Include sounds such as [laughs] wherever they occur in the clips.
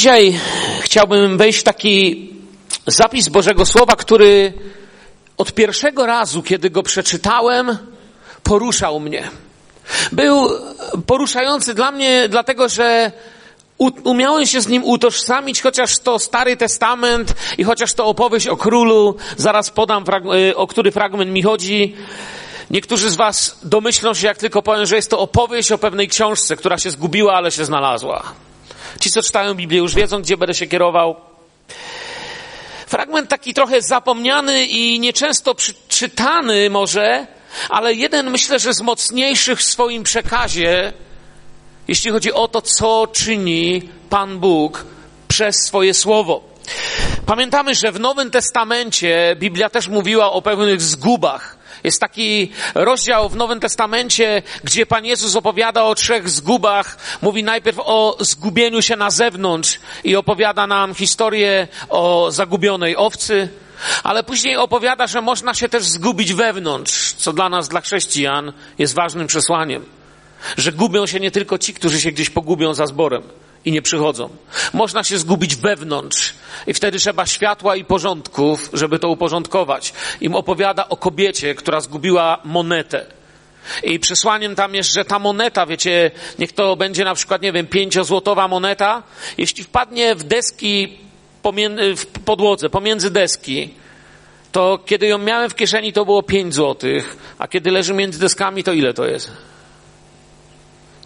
Dzisiaj chciałbym wejść w taki zapis Bożego Słowa, który od pierwszego razu, kiedy go przeczytałem, poruszał mnie. Był poruszający dla mnie, dlatego że umiałem się z nim utożsamić, chociaż to Stary Testament i chociaż to opowieść o królu, zaraz podam, y, o który fragment mi chodzi. Niektórzy z Was domyślą się, jak tylko powiem, że jest to opowieść o pewnej książce, która się zgubiła, ale się znalazła. Ci, co czytają Biblię, już wiedzą, gdzie będę się kierował. Fragment taki trochę zapomniany i nieczęsto czytany może, ale jeden myślę, że z mocniejszych w swoim przekazie, jeśli chodzi o to, co czyni Pan Bóg przez swoje słowo. Pamiętamy, że w Nowym Testamencie Biblia też mówiła o pewnych zgubach. Jest taki rozdział w Nowym Testamencie, gdzie Pan Jezus opowiada o trzech zgubach. Mówi najpierw o zgubieniu się na zewnątrz i opowiada nam historię o zagubionej owcy, ale później opowiada, że można się też zgubić wewnątrz, co dla nas, dla chrześcijan, jest ważnym przesłaniem. Że gubią się nie tylko ci, którzy się gdzieś pogubią za zborem i nie przychodzą. Można się zgubić wewnątrz i wtedy trzeba światła i porządków, żeby to uporządkować. Im opowiada o kobiecie, która zgubiła monetę. I przesłaniem tam jest, że ta moneta, wiecie, niech to będzie na przykład, nie wiem, pięciozłotowa moneta, jeśli wpadnie w deski w podłodze, pomiędzy deski, to kiedy ją miałem w kieszeni, to było pięć złotych, a kiedy leży między deskami, to ile to jest?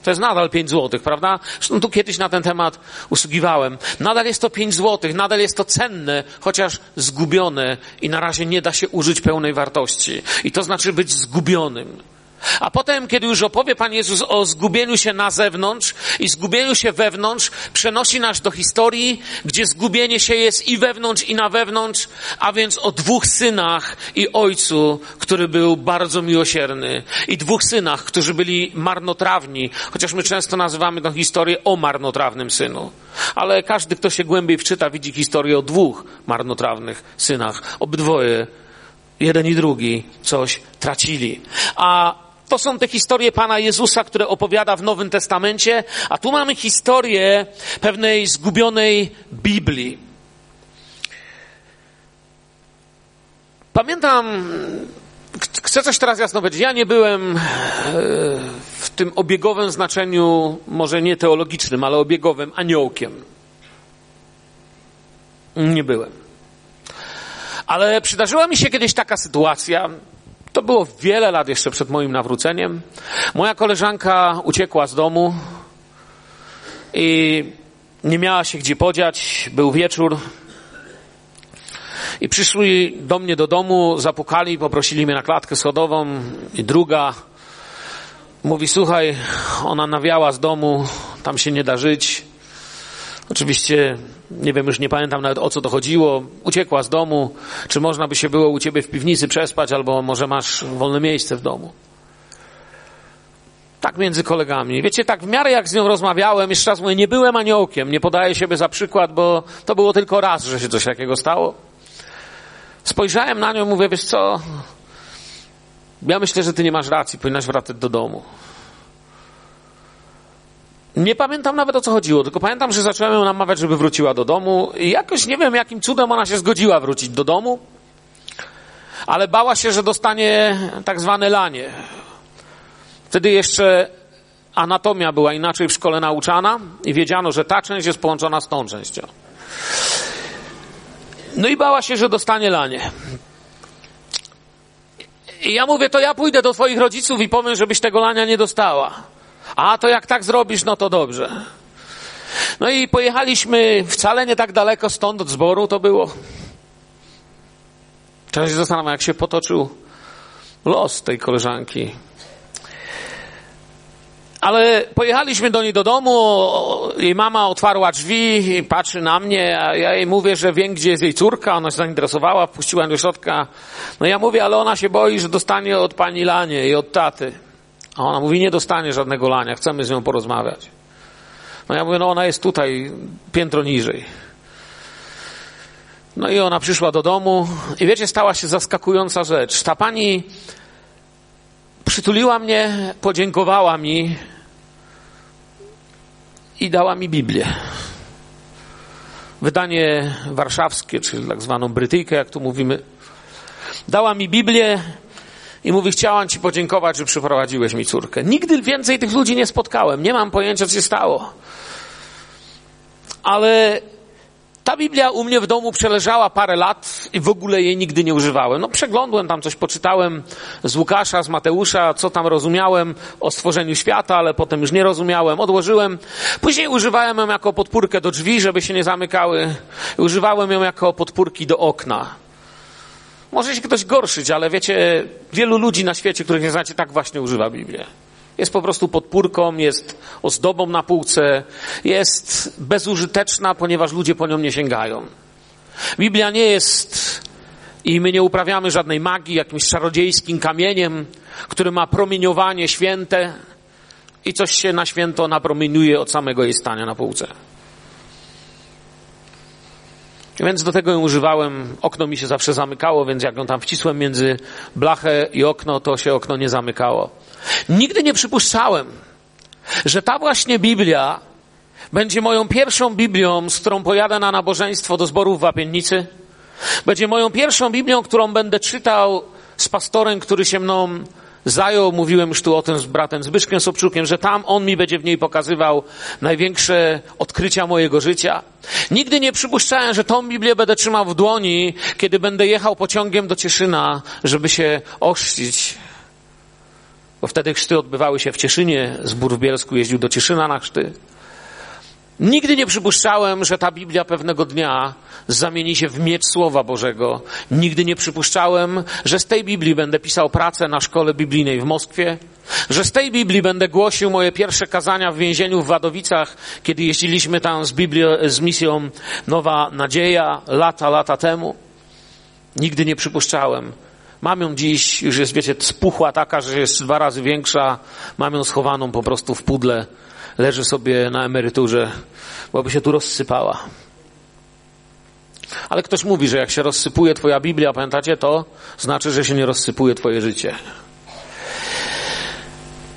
To jest nadal 5 złotych, prawda? Zresztą tu kiedyś na ten temat usługiwałem. Nadal jest to 5 złotych, nadal jest to cenne, chociaż zgubione i na razie nie da się użyć pełnej wartości. I to znaczy być zgubionym. A potem, kiedy już opowie Pan Jezus o zgubieniu się na zewnątrz i zgubieniu się wewnątrz, przenosi nas do historii, gdzie zgubienie się jest i wewnątrz, i na wewnątrz, a więc o dwóch synach i ojcu, który był bardzo miłosierny, i dwóch synach, którzy byli marnotrawni, chociaż my często nazywamy tę historię o marnotrawnym synu. Ale każdy, kto się głębiej wczyta, widzi historię o dwóch marnotrawnych synach. Obydwoje jeden i drugi coś tracili. A to są te historie Pana Jezusa, które opowiada w Nowym Testamencie, a tu mamy historię pewnej zgubionej Biblii. Pamiętam, chcę coś teraz jasno powiedzieć. Ja nie byłem e, w tym obiegowym znaczeniu, może nie teologicznym, ale obiegowym aniołkiem. Nie byłem. Ale przydarzyła mi się kiedyś taka sytuacja, to było wiele lat jeszcze przed moim nawróceniem. Moja koleżanka uciekła z domu i nie miała się gdzie podziać. Był wieczór. I przyszli do mnie do domu, zapukali, poprosili mnie na klatkę schodową i druga mówi, słuchaj, ona nawiała z domu, tam się nie da żyć. Oczywiście nie wiem, już nie pamiętam nawet o co to chodziło, uciekła z domu, czy można by się było u ciebie w piwnicy przespać, albo może masz wolne miejsce w domu. Tak między kolegami. Wiecie, tak w miarę jak z nią rozmawiałem, jeszcze raz mówię, nie byłem aniołkiem, nie podaję siebie za przykład, bo to było tylko raz, że się coś takiego stało. Spojrzałem na nią, mówię, wiesz co, ja myślę, że ty nie masz racji, powinnaś wracać do domu. Nie pamiętam nawet o co chodziło, tylko pamiętam, że zacząłem ją namawiać, żeby wróciła do domu i jakoś nie wiem, jakim cudem ona się zgodziła wrócić do domu, ale bała się, że dostanie tak zwane lanie. Wtedy jeszcze anatomia była inaczej w szkole nauczana i wiedziano, że ta część jest połączona z tą częścią. No i bała się, że dostanie lanie. I ja mówię, to ja pójdę do twoich rodziców i powiem, żebyś tego lania nie dostała. A to jak tak zrobisz, no to dobrze. No i pojechaliśmy wcale nie tak daleko stąd od zboru to było. Teraz się zastanawiam, jak się potoczył los tej koleżanki. Ale pojechaliśmy do niej do domu, jej mama otwarła drzwi patrzy na mnie, a ja jej mówię, że wiem, gdzie jest jej córka, ona się zainteresowała, wpuściła ją do środka. No ja mówię, ale ona się boi, że dostanie od pani Lanie i od taty. A ona mówi, nie dostanie żadnego lania, chcemy z nią porozmawiać. No ja mówię, no ona jest tutaj, piętro niżej. No i ona przyszła do domu i wiecie, stała się zaskakująca rzecz. Ta pani przytuliła mnie, podziękowała mi i dała mi Biblię. wydanie warszawskie, czyli tak zwaną Brytyjkę, jak tu mówimy, dała mi Biblię i mówi, chciałam Ci podziękować, że przyprowadziłeś mi córkę. Nigdy więcej tych ludzi nie spotkałem. Nie mam pojęcia, co się stało. Ale ta Biblia u mnie w domu przeleżała parę lat i w ogóle jej nigdy nie używałem. No przeglądłem tam coś, poczytałem z Łukasza, z Mateusza, co tam rozumiałem o stworzeniu świata, ale potem już nie rozumiałem, odłożyłem. Później używałem ją jako podpórkę do drzwi, żeby się nie zamykały. Używałem ją jako podpórki do okna. Może się ktoś gorszyć, ale wiecie, wielu ludzi na świecie, których nie znacie, tak właśnie używa Biblię. Jest po prostu podpórką, jest ozdobą na półce, jest bezużyteczna, ponieważ ludzie po nią nie sięgają. Biblia nie jest i my nie uprawiamy żadnej magii, jakimś czarodziejskim kamieniem, który ma promieniowanie święte i coś się na święto napromieniuje od samego jej stania na półce. Więc do tego ją używałem. Okno mi się zawsze zamykało, więc jak ją tam wcisłem między blachę i okno, to się okno nie zamykało. Nigdy nie przypuszczałem, że ta właśnie Biblia będzie moją pierwszą Biblią, z którą pojadę na nabożeństwo do zborów w Wapiennicy. Będzie moją pierwszą Biblią, którą będę czytał z pastorem, który się mną zajął, mówiłem już tu o tym z bratem Zbyszkiem Sobczukiem, że tam on mi będzie w niej pokazywał największe odkrycia mojego życia. Nigdy nie przypuszczałem, że tą Biblię będę trzymał w dłoni, kiedy będę jechał pociągiem do Cieszyna, żeby się ochrzcić. Bo wtedy chrzty odbywały się w Cieszynie, zbór w Bielsku jeździł do Cieszyna na chrzty. Nigdy nie przypuszczałem, że ta Biblia pewnego dnia zamieni się w miecz Słowa Bożego. Nigdy nie przypuszczałem, że z tej Biblii będę pisał pracę na szkole biblijnej w Moskwie, że z tej Biblii będę głosił moje pierwsze kazania w więzieniu w Wadowicach, kiedy jeździliśmy tam z, Biblio, z misją Nowa Nadzieja lata, lata temu. Nigdy nie przypuszczałem. Mam ją dziś, już jest, wiecie, spuchła taka, że jest dwa razy większa. Mam ją schowaną po prostu w pudle leży sobie na emeryturze, bo by się tu rozsypała. Ale ktoś mówi, że jak się rozsypuje Twoja Biblia, pamiętacie to? Znaczy, że się nie rozsypuje Twoje życie.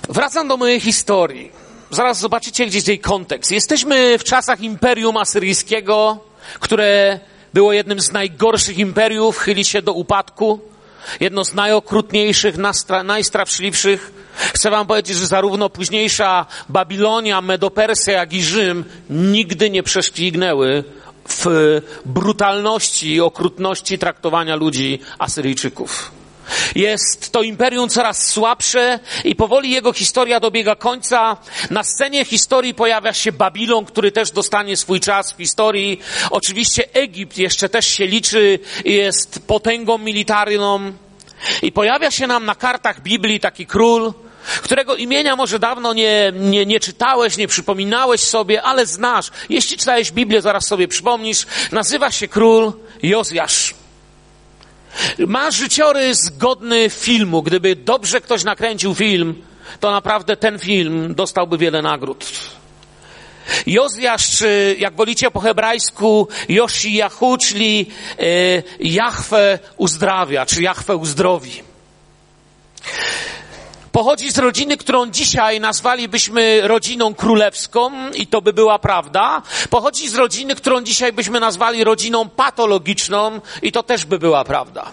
Wracam do mojej historii. Zaraz zobaczycie gdzieś jej kontekst. Jesteśmy w czasach Imperium Asyryjskiego, które było jednym z najgorszych imperiów, chyli się do upadku. Jedno z najokrutniejszych, najstraszliwszych Chcę wam powiedzieć, że zarówno późniejsza Babilonia, Medopersja, jak i Rzym nigdy nie prześcignęły w brutalności i okrutności traktowania ludzi Asyryjczyków. Jest to imperium coraz słabsze i powoli jego historia dobiega końca. Na scenie historii pojawia się Babilon, który też dostanie swój czas w historii. Oczywiście Egipt jeszcze też się liczy, jest potęgą militarną. I pojawia się nam na kartach Biblii taki król, którego imienia może dawno nie, nie, nie czytałeś, nie przypominałeś sobie, ale znasz. Jeśli czytałeś Biblię, zaraz sobie przypomnisz. Nazywa się król Jozjasz. Ma życiorys godny filmu. Gdyby dobrze ktoś nakręcił film, to naprawdę ten film dostałby wiele nagród. Jozjasz, czy jak wolicie po hebrajsku, Josi Jahu, czyli Jachwę uzdrawia, czy Jachwę uzdrowi. Pochodzi z rodziny, którą dzisiaj nazwalibyśmy rodziną królewską i to by była prawda. Pochodzi z rodziny, którą dzisiaj byśmy nazwali rodziną patologiczną i to też by była prawda.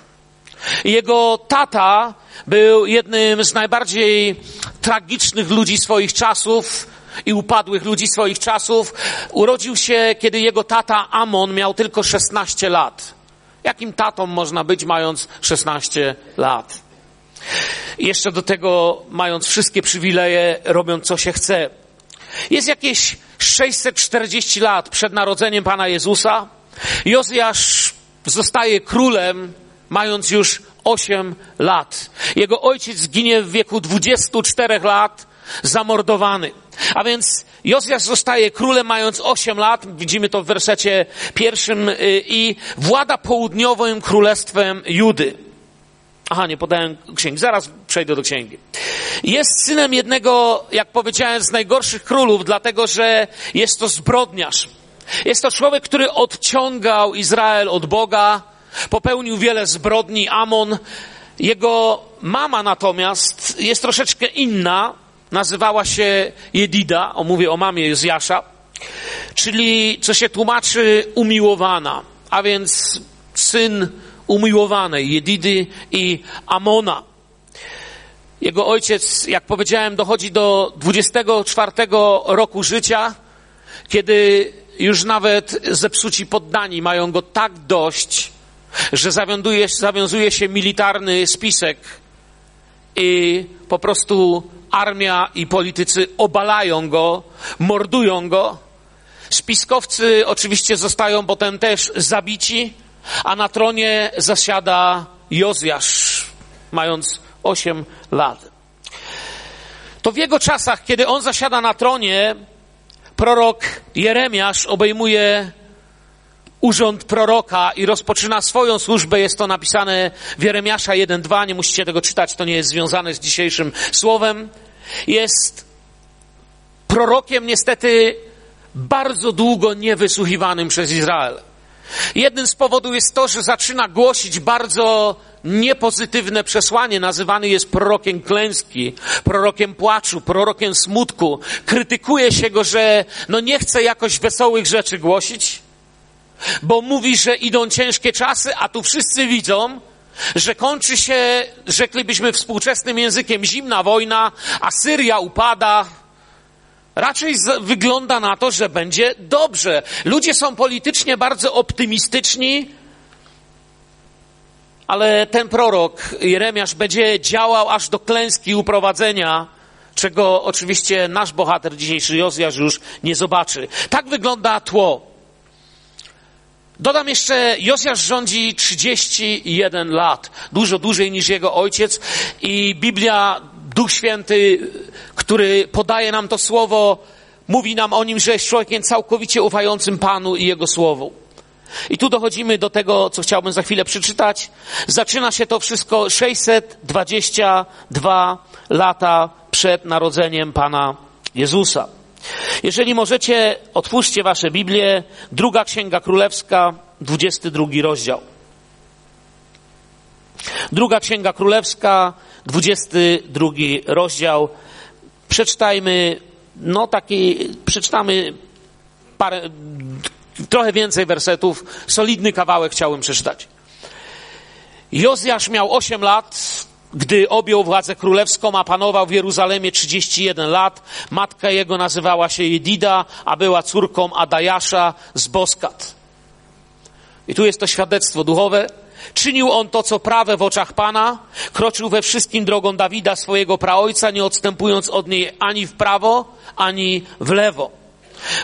Jego tata był jednym z najbardziej tragicznych ludzi swoich czasów i upadłych ludzi swoich czasów. Urodził się, kiedy jego tata Amon miał tylko 16 lat. Jakim tatą można być, mając 16 lat? Jeszcze do tego, mając wszystkie przywileje, robiąc co się chce. Jest jakieś 640 lat przed narodzeniem Pana Jezusa. Jozjasz zostaje królem, mając już 8 lat. Jego ojciec zginie w wieku 24 lat, zamordowany. A więc Jozjasz zostaje królem mając 8 lat, widzimy to w wersecie pierwszym, y, i włada południowym królestwem Judy. Aha, nie podałem księgi. Zaraz przejdę do księgi. Jest synem jednego, jak powiedziałem, z najgorszych królów, dlatego że jest to zbrodniarz. Jest to człowiek, który odciągał Izrael od Boga, popełnił wiele zbrodni. Amon, jego mama natomiast jest troszeczkę inna. Nazywała się Jedida, o mówię o mamie Jozjasza. czyli co się tłumaczy umiłowana, a więc syn umiłowanej, Jedidy i Amona. Jego ojciec, jak powiedziałem, dochodzi do 24 roku życia, kiedy już nawet zepsuci poddani mają go tak dość, że zawiązuje, zawiązuje się militarny spisek i po prostu armia i politycy obalają go, mordują go. Spiskowcy oczywiście zostają potem też zabici, a na tronie zasiada Jozjasz, mając 8 lat. To w jego czasach, kiedy on zasiada na tronie, prorok Jeremiasz obejmuje urząd proroka i rozpoczyna swoją służbę. Jest to napisane w Jeremiasza 1.2. Nie musicie tego czytać, to nie jest związane z dzisiejszym słowem. Jest prorokiem niestety bardzo długo niewysłuchiwanym przez Izrael. Jednym z powodów jest to, że zaczyna głosić bardzo niepozytywne przesłanie. Nazywany jest prorokiem klęski, prorokiem płaczu, prorokiem smutku. Krytykuje się go, że no nie chce jakoś wesołych rzeczy głosić, bo mówi, że idą ciężkie czasy, a tu wszyscy widzą, że kończy się, rzeklibyśmy współczesnym językiem, zimna wojna, a Syria upada, Raczej z, wygląda na to, że będzie dobrze. Ludzie są politycznie bardzo optymistyczni, ale ten prorok, Jeremiasz, będzie działał aż do klęski uprowadzenia, czego oczywiście nasz bohater dzisiejszy Jozjasz już nie zobaczy. Tak wygląda tło. Dodam jeszcze, Jozjasz rządzi 31 lat, dużo dłużej niż jego ojciec i Biblia Duch Święty, który podaje nam to słowo, mówi nam o nim, że jest człowiekiem całkowicie ufającym Panu i Jego słowu. I tu dochodzimy do tego, co chciałbym za chwilę przeczytać. Zaczyna się to wszystko 622 lata przed narodzeniem Pana Jezusa. Jeżeli możecie, otwórzcie Wasze Biblię, druga Księga Królewska, 22 rozdział. Druga Księga Królewska, 22 rozdział. Przeczytajmy, no taki, przeczytamy parę, trochę więcej wersetów, solidny kawałek chciałbym przeczytać. Jozjasz miał 8 lat, gdy objął władzę królewską, a panował w Jeruzalemie 31 lat. Matka jego nazywała się Jedida, a była córką Adajasza z Boskat. I tu jest to świadectwo duchowe. Czynił on to, co prawe w oczach Pana, kroczył we wszystkim drogą Dawida, swojego praojca, nie odstępując od niej ani w prawo, ani w lewo.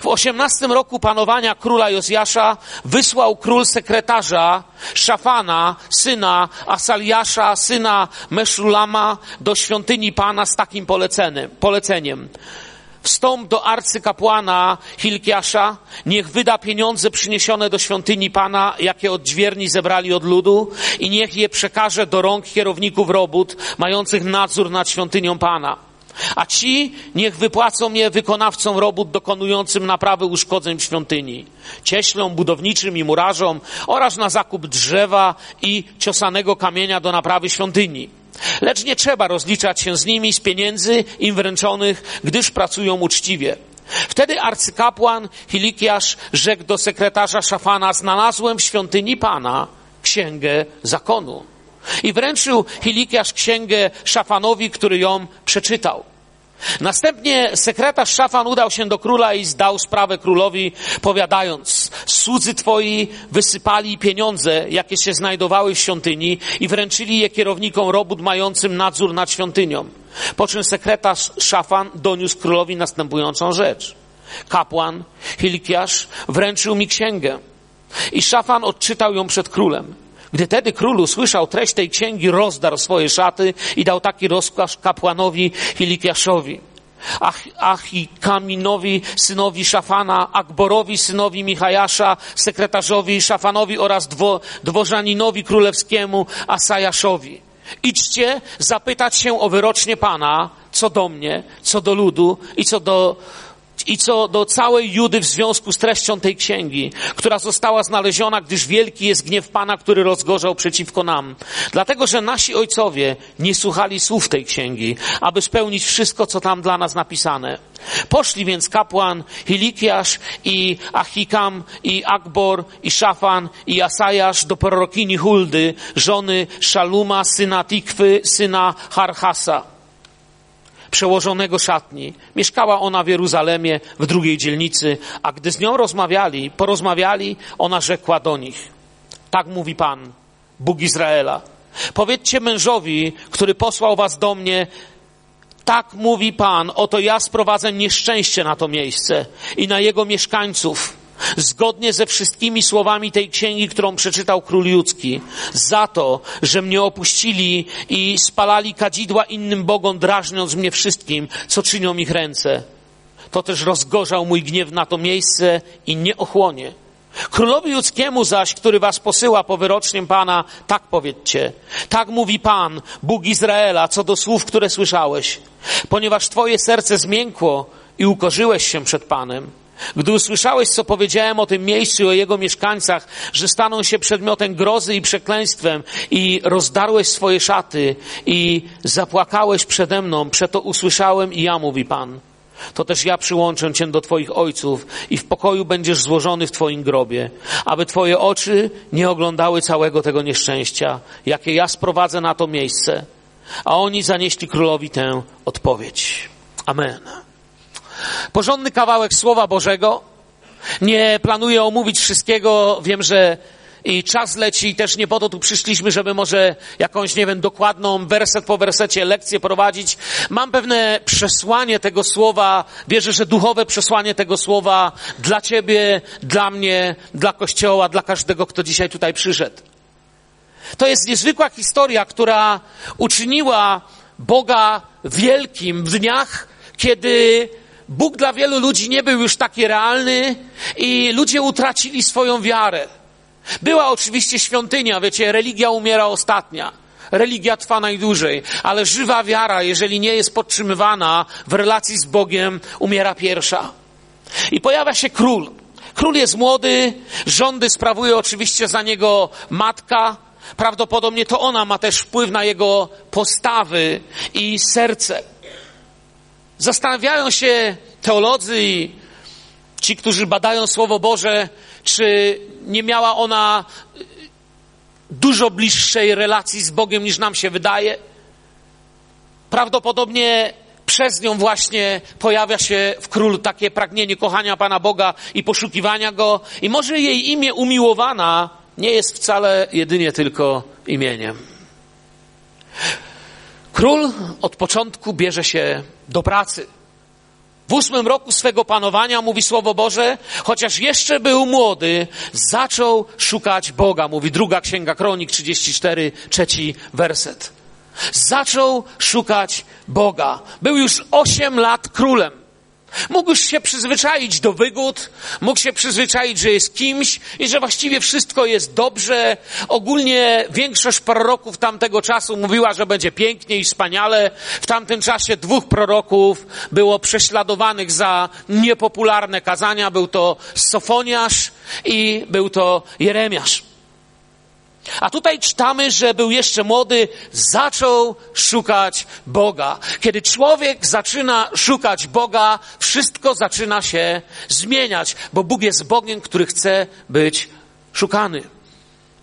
W osiemnastym roku panowania króla Jozjasza wysłał król sekretarza Szafana, syna Asaliasza, syna Meszulama do świątyni Pana z takim poleceniem. Wstąp do arcykapłana Hilkiasza, niech wyda pieniądze przyniesione do świątyni Pana, jakie odźwierni zebrali od ludu i niech je przekaże do rąk kierowników robót, mających nadzór nad świątynią Pana. A ci niech wypłacą je wykonawcom robót dokonującym naprawy uszkodzeń w świątyni, cieślom budowniczym i murarzom oraz na zakup drzewa i ciosanego kamienia do naprawy świątyni. Lecz nie trzeba rozliczać się z nimi z pieniędzy im wręczonych, gdyż pracują uczciwie. Wtedy arcykapłan Hilikiasz rzekł do sekretarza Szafana, znalazłem w świątyni Pana księgę zakonu. I wręczył Hilikiasz księgę Szafanowi, który ją przeczytał. Następnie sekretarz Szafan udał się do króla i zdał sprawę królowi, powiadając, słudzy twoi wysypali pieniądze, jakie się znajdowały w świątyni i wręczyli je kierownikom robót mającym nadzór nad świątynią. Po czym sekretarz Szafan doniósł królowi następującą rzecz. Kapłan, Hilkiasz, wręczył mi księgę i Szafan odczytał ją przed królem. Gdy tedy król usłyszał treść tej księgi, rozdarł swoje szaty i dał taki rozkaz kapłanowi Hilikiaszowi. Ach, Achikaminowi, synowi Szafana, Akborowi, synowi Michajasza, sekretarzowi Szafanowi oraz dwo, dworzaninowi królewskiemu Asajaszowi. Idźcie zapytać się o wyrocznie Pana, co do mnie, co do ludu i co do i co do całej Judy w związku z treścią tej księgi, która została znaleziona, gdyż wielki jest gniew Pana, który rozgorzał przeciwko nam. Dlatego, że nasi ojcowie nie słuchali słów tej księgi, aby spełnić wszystko, co tam dla nas napisane. Poszli więc kapłan Hilikiasz i Achikam i Akbor i Szafan i Asajasz do prorokini Huldy, żony Szaluma, syna Tikwy, syna Harhasa przełożonego szatni. Mieszkała ona w Jeruzalemie, w drugiej dzielnicy, a gdy z nią rozmawiali, porozmawiali, ona rzekła do nich. Tak mówi Pan, Bóg Izraela. Powiedzcie mężowi, który posłał was do mnie, tak mówi Pan, oto ja sprowadzę nieszczęście na to miejsce i na jego mieszkańców zgodnie ze wszystkimi słowami tej księgi, którą przeczytał król ludzki, za to, że mnie opuścili i spalali kadzidła innym bogom, drażniąc mnie wszystkim, co czynią ich ręce. To też rozgorzał mój gniew na to miejsce i nie ochłonie. Królowi ludzkiemu zaś, który was posyła po wyrocznym Pana, tak powiedzcie. Tak mówi Pan, Bóg Izraela, co do słów, które słyszałeś. Ponieważ twoje serce zmiękło i ukorzyłeś się przed Panem, gdy usłyszałeś, co powiedziałem o tym miejscu i o jego mieszkańcach, że staną się przedmiotem grozy i przekleństwem i rozdarłeś swoje szaty i zapłakałeś przede mną, przeto usłyszałem i ja, mówi Pan. To też ja przyłączę Cię do Twoich ojców i w pokoju będziesz złożony w Twoim grobie, aby Twoje oczy nie oglądały całego tego nieszczęścia, jakie ja sprowadzę na to miejsce. A oni zanieśli królowi tę odpowiedź. Amen porządny kawałek Słowa Bożego. Nie planuję omówić wszystkiego. Wiem, że i czas leci i też nie po to tu przyszliśmy, żeby może jakąś, nie wiem, dokładną werset po wersecie lekcję prowadzić. Mam pewne przesłanie tego słowa. Wierzę, że duchowe przesłanie tego słowa dla ciebie, dla mnie, dla Kościoła, dla każdego, kto dzisiaj tutaj przyszedł. To jest niezwykła historia, która uczyniła Boga wielkim w dniach, kiedy Bóg dla wielu ludzi nie był już taki realny i ludzie utracili swoją wiarę. Była oczywiście świątynia, wiecie, religia umiera ostatnia. Religia trwa najdłużej, ale żywa wiara, jeżeli nie jest podtrzymywana w relacji z Bogiem, umiera pierwsza. I pojawia się król. Król jest młody, rządy sprawuje oczywiście za niego matka. Prawdopodobnie to ona ma też wpływ na jego postawy i serce. Zastanawiają się teolodzy i ci, którzy badają Słowo Boże, czy nie miała ona dużo bliższej relacji z Bogiem niż nam się wydaje. Prawdopodobnie przez nią właśnie pojawia się w królu takie pragnienie kochania Pana Boga i poszukiwania Go. I może jej imię umiłowana nie jest wcale jedynie tylko imieniem. Król od początku bierze się do pracy. W ósmym roku swego panowania, mówi Słowo Boże, chociaż jeszcze był młody, zaczął szukać Boga, mówi druga księga Kronik 34, trzeci werset. Zaczął szukać Boga. Był już osiem lat królem. Mógł już się przyzwyczaić do wygód, mógł się przyzwyczaić, że jest kimś i że właściwie wszystko jest dobrze. Ogólnie większość proroków tamtego czasu mówiła, że będzie pięknie i wspaniale. W tamtym czasie dwóch proroków było prześladowanych za niepopularne kazania. Był to Sofoniasz i był to Jeremiasz. A tutaj czytamy, że był jeszcze młody, zaczął szukać Boga. Kiedy człowiek zaczyna szukać Boga, wszystko zaczyna się zmieniać, bo Bóg jest Bogiem, który chce być szukany.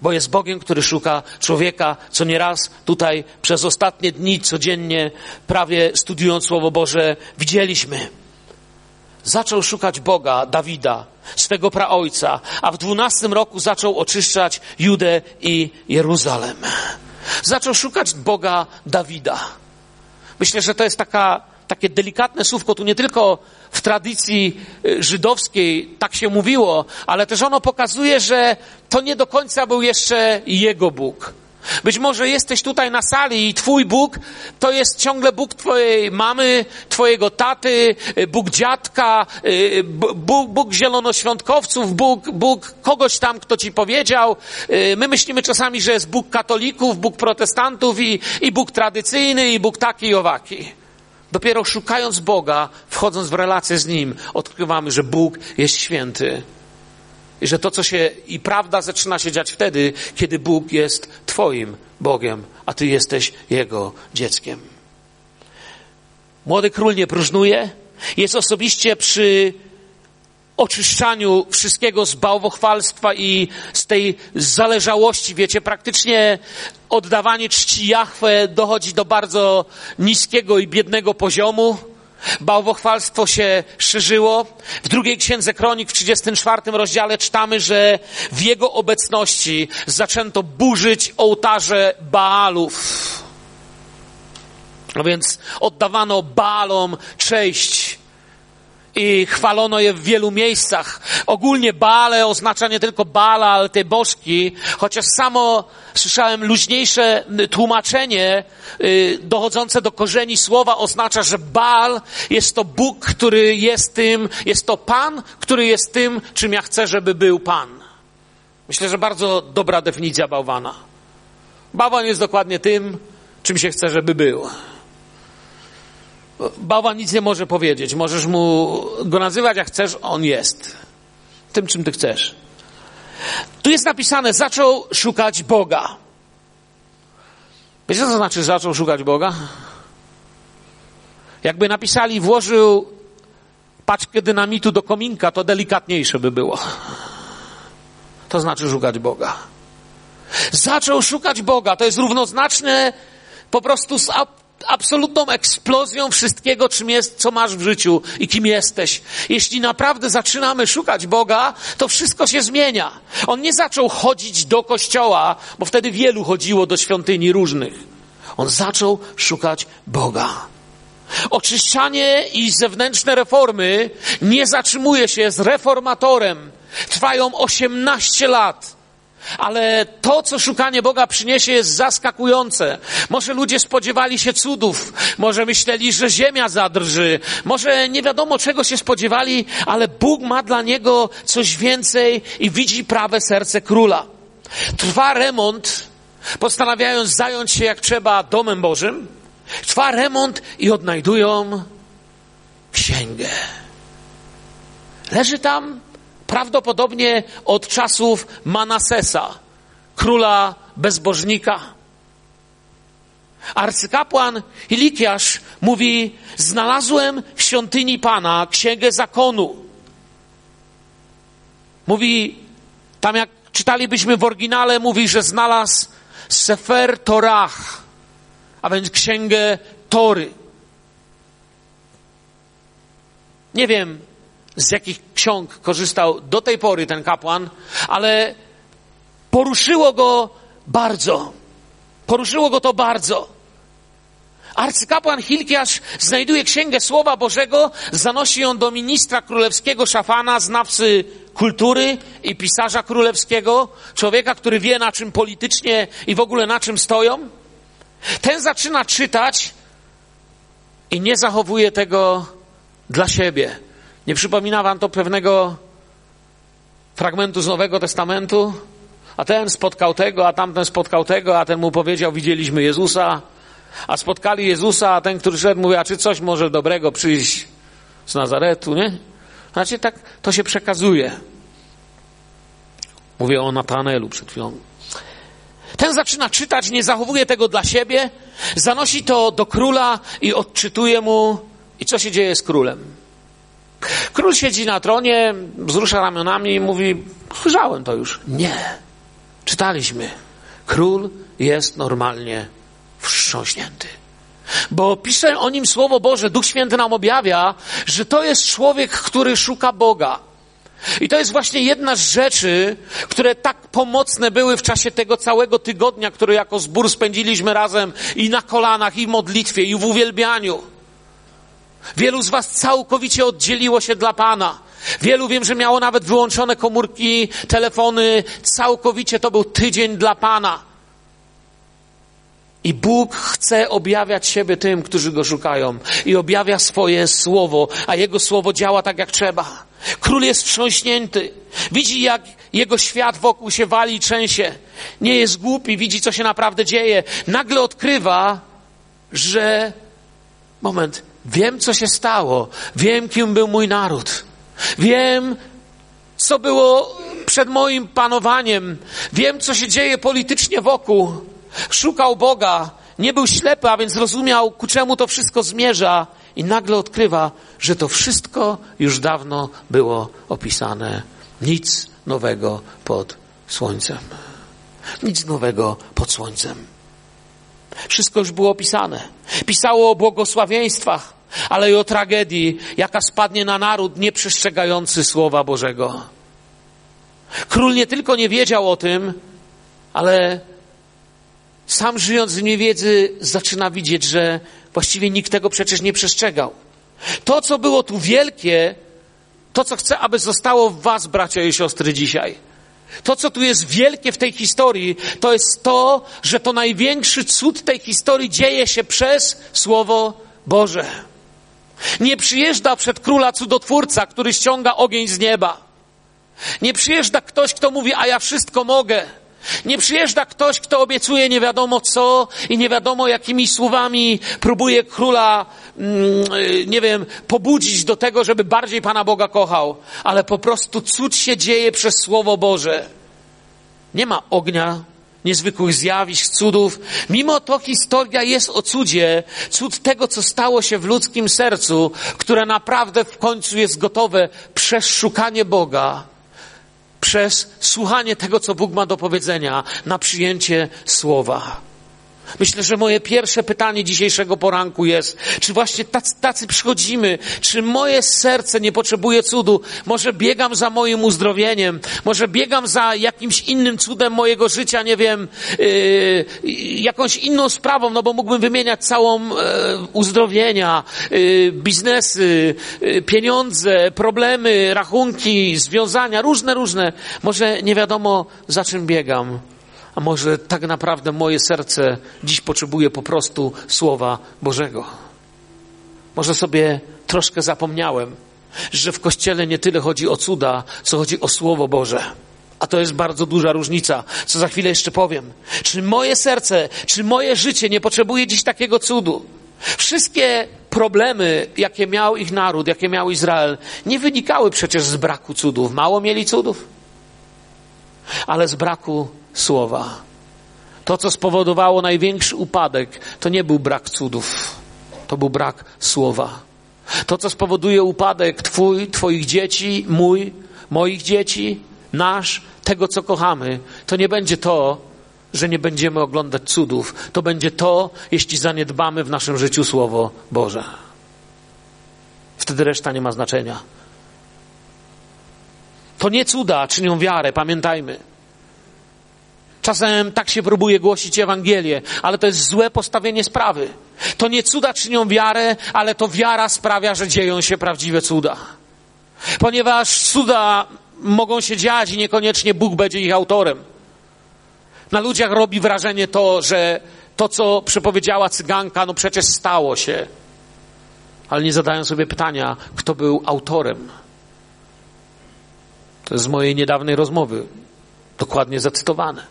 Bo jest Bogiem, który szuka człowieka, co nieraz tutaj przez ostatnie dni codziennie, prawie studiując Słowo Boże, widzieliśmy zaczął szukać Boga, Dawida, swego praojca, a w dwunastym roku zaczął oczyszczać Judę i Jeruzalem. Zaczął szukać Boga Dawida. Myślę, że to jest taka, takie delikatne słówko, tu nie tylko w tradycji y, żydowskiej tak się mówiło, ale też ono pokazuje, że to nie do końca był jeszcze jego Bóg. Być może jesteś tutaj na sali i Twój Bóg to jest ciągle Bóg Twojej mamy, Twojego taty, Bóg dziadka, Bóg, Bóg zielonoświątkowców, Bóg, Bóg kogoś tam, kto Ci powiedział. My myślimy czasami, że jest Bóg katolików, Bóg protestantów i, i Bóg tradycyjny, i Bóg taki i owaki. Dopiero szukając Boga, wchodząc w relację z Nim, odkrywamy, że Bóg jest święty. Że to, co się i prawda zaczyna się dziać wtedy, kiedy Bóg jest Twoim Bogiem, a Ty jesteś Jego dzieckiem. Młody król nie próżnuje, jest osobiście przy oczyszczaniu wszystkiego z bałwochwalstwa i z tej zależałości. Wiecie, praktycznie oddawanie czci Jahwe dochodzi do bardzo niskiego i biednego poziomu. Bałwochwalstwo się szerzyło. W drugiej księdze kronik w 34 rozdziale czytamy, że w jego obecności zaczęto burzyć ołtarze Baalów. No więc oddawano Baalom cześć i chwalono je w wielu miejscach. Ogólnie Baale oznacza nie tylko Baala, ale te bożki, chociaż samo słyszałem luźniejsze tłumaczenie yy, dochodzące do korzeni słowa oznacza, że Baal jest to Bóg, który jest tym, jest to Pan, który jest tym, czym ja chcę, żeby był Pan. Myślę, że bardzo dobra definicja bałwana. Bałwan jest dokładnie tym, czym się chce, żeby był. Bałwan nic nie może powiedzieć. Możesz mu go nazywać jak chcesz, on jest. Tym, czym ty chcesz. Tu jest napisane, zaczął szukać Boga. Wiecie, co to znaczy zaczął szukać Boga? Jakby napisali, włożył paczkę dynamitu do kominka, to delikatniejsze by było. To znaczy szukać Boga. Zaczął szukać Boga. To jest równoznaczne po prostu z absolutną eksplozją wszystkiego, czym jest, co masz w życiu i kim jesteś. Jeśli naprawdę zaczynamy szukać Boga, to wszystko się zmienia. On nie zaczął chodzić do kościoła, bo wtedy wielu chodziło do świątyni różnych. On zaczął szukać Boga. Oczyszczanie i zewnętrzne reformy nie zatrzymuje się z reformatorem. Trwają 18 lat. Ale to, co szukanie Boga przyniesie, jest zaskakujące. Może ludzie spodziewali się cudów, może myśleli, że ziemia zadrży, może nie wiadomo czego się spodziewali, ale Bóg ma dla niego coś więcej i widzi prawe serce króla. Trwa remont, postanawiając zająć się jak trzeba domem Bożym. Trwa remont i odnajdują księgę. Leży tam prawdopodobnie od czasów Manasesa, króla bezbożnika. Arcykapłan Ilikiasz mówi: Znalazłem w świątyni Pana księgę zakonu. Mówi, tam jak czytalibyśmy w oryginale, mówi, że znalazł Sefer Torah, a więc księgę Tory. Nie wiem, z jakich ksiąg korzystał do tej pory ten kapłan, ale poruszyło go bardzo. Poruszyło go to bardzo. Arcykapłan Hilkiasz znajduje księgę Słowa Bożego, zanosi ją do ministra królewskiego Szafana, znawcy kultury i pisarza królewskiego, człowieka, który wie na czym politycznie i w ogóle na czym stoją. Ten zaczyna czytać i nie zachowuje tego dla siebie. Nie przypomina wam to pewnego fragmentu z Nowego Testamentu? A ten spotkał tego, a tamten spotkał tego, a ten mu powiedział, widzieliśmy Jezusa, a spotkali Jezusa, a ten, który szedł, mówi, a czy coś może dobrego przyjść z Nazaretu, nie? Znaczy, tak to się przekazuje. Mówię o Natanelu przed chwilą. Ten zaczyna czytać, nie zachowuje tego dla siebie, zanosi to do króla i odczytuje mu. I co się dzieje z królem? Król siedzi na tronie, wzrusza ramionami i mówi: Słyszałem to już. Nie. Czytaliśmy. Król jest normalnie wstrząśnięty. Bo pisze o nim Słowo Boże, Duch Święty nam objawia, że to jest człowiek, który szuka Boga. I to jest właśnie jedna z rzeczy, które tak pomocne były w czasie tego całego tygodnia, który jako zbór spędziliśmy razem i na kolanach, i w modlitwie, i w uwielbianiu. Wielu z Was całkowicie oddzieliło się dla Pana. Wielu wiem, że miało nawet wyłączone komórki, telefony. Całkowicie to był tydzień dla Pana. I Bóg chce objawiać siebie tym, którzy go szukają. I objawia swoje słowo, a jego słowo działa tak jak trzeba. Król jest wstrząśnięty. Widzi, jak jego świat wokół się wali i trzęsie. Nie jest głupi, widzi, co się naprawdę dzieje. Nagle odkrywa, że moment, Wiem, co się stało. Wiem, kim był mój naród. Wiem, co było przed moim panowaniem. Wiem, co się dzieje politycznie wokół. Szukał Boga. Nie był ślepy, a więc rozumiał, ku czemu to wszystko zmierza. I nagle odkrywa, że to wszystko już dawno było opisane. Nic nowego pod słońcem. Nic nowego pod słońcem. Wszystko już było opisane. Pisało o błogosławieństwach, ale i o tragedii, jaka spadnie na naród nieprzestrzegający Słowa Bożego. Król nie tylko nie wiedział o tym, ale sam żyjąc w niewiedzy zaczyna widzieć, że właściwie nikt tego przecież nie przestrzegał. To, co było tu wielkie, to, co chcę, aby zostało w Was, bracia i siostry, dzisiaj. To, co tu jest wielkie w tej historii, to jest to, że to największy cud tej historii dzieje się przez Słowo Boże. Nie przyjeżdża przed króla cudotwórca, który ściąga ogień z nieba. Nie przyjeżdża ktoś, kto mówi, a ja wszystko mogę. Nie przyjeżdża ktoś, kto obiecuje nie wiadomo co i nie wiadomo jakimi słowami próbuje króla, mm, nie wiem, pobudzić do tego, żeby bardziej Pana Boga kochał, ale po prostu cud się dzieje przez Słowo Boże. Nie ma ognia, niezwykłych zjawisk, cudów. Mimo to historia jest o cudzie, cud tego, co stało się w ludzkim sercu, które naprawdę w końcu jest gotowe przez szukanie Boga przez słuchanie tego, co Bóg ma do powiedzenia, na przyjęcie słowa. Myślę, że moje pierwsze pytanie dzisiejszego poranku jest, czy właśnie tacy, tacy przychodzimy, czy moje serce nie potrzebuje cudu? Może biegam za moim uzdrowieniem, może biegam za jakimś innym cudem mojego życia, nie wiem, yy, jakąś inną sprawą, no bo mógłbym wymieniać całą yy, uzdrowienia, yy, biznesy, yy, pieniądze, problemy, rachunki, związania, różne, różne. Może nie wiadomo, za czym biegam. A może tak naprawdę moje serce dziś potrzebuje po prostu Słowa Bożego? Może sobie troszkę zapomniałem, że w Kościele nie tyle chodzi o cuda, co chodzi o Słowo Boże. A to jest bardzo duża różnica, co za chwilę jeszcze powiem. Czy moje serce, czy moje życie nie potrzebuje dziś takiego cudu? Wszystkie problemy, jakie miał ich naród, jakie miał Izrael, nie wynikały przecież z braku cudów. Mało mieli cudów, ale z braku słowa. To, co spowodowało największy upadek, to nie był brak cudów, to był brak słowa. To, co spowoduje upadek Twój, Twoich dzieci, mój, moich dzieci, nasz, tego, co kochamy, to nie będzie to, że nie będziemy oglądać cudów. To będzie to, jeśli zaniedbamy w naszym życiu Słowo Boże. Wtedy reszta nie ma znaczenia. To nie cuda czynią wiarę, pamiętajmy. Czasem tak się próbuje głosić Ewangelię, ale to jest złe postawienie sprawy. To nie cuda czynią wiarę, ale to wiara sprawia, że dzieją się prawdziwe cuda. Ponieważ cuda mogą się dziać i niekoniecznie Bóg będzie ich autorem. Na ludziach robi wrażenie to, że to, co przepowiedziała cyganka, no przecież stało się. Ale nie zadają sobie pytania, kto był autorem. To jest z mojej niedawnej rozmowy. Dokładnie zacytowane.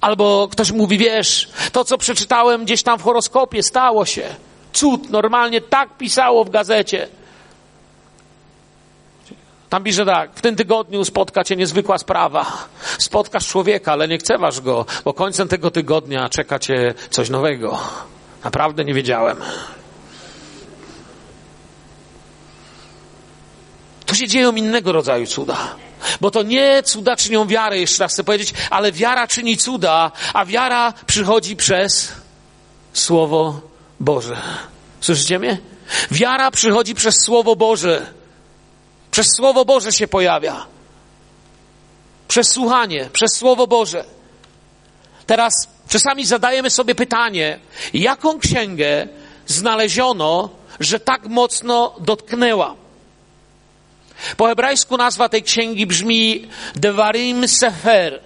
Albo ktoś mówi, wiesz, to co przeczytałem gdzieś tam w horoskopie stało się. Cud, normalnie tak pisało w gazecie. Tam pisze tak, w tym tygodniu spotka cię niezwykła sprawa. Spotkasz człowieka, ale nie chcewasz go, bo końcem tego tygodnia czeka cię coś nowego. Naprawdę nie wiedziałem. Tu się dzieją innego rodzaju cuda. Bo to nie cuda czynią wiarę, jeszcze raz chcę powiedzieć, ale wiara czyni cuda, a wiara przychodzi przez Słowo Boże. Słyszycie mnie? Wiara przychodzi przez Słowo Boże. Przez Słowo Boże się pojawia. Przez słuchanie, przez Słowo Boże. Teraz czasami zadajemy sobie pytanie, jaką księgę znaleziono, że tak mocno dotknęła? Po hebrajsku nazwa tej księgi brzmi Devarim Sefer,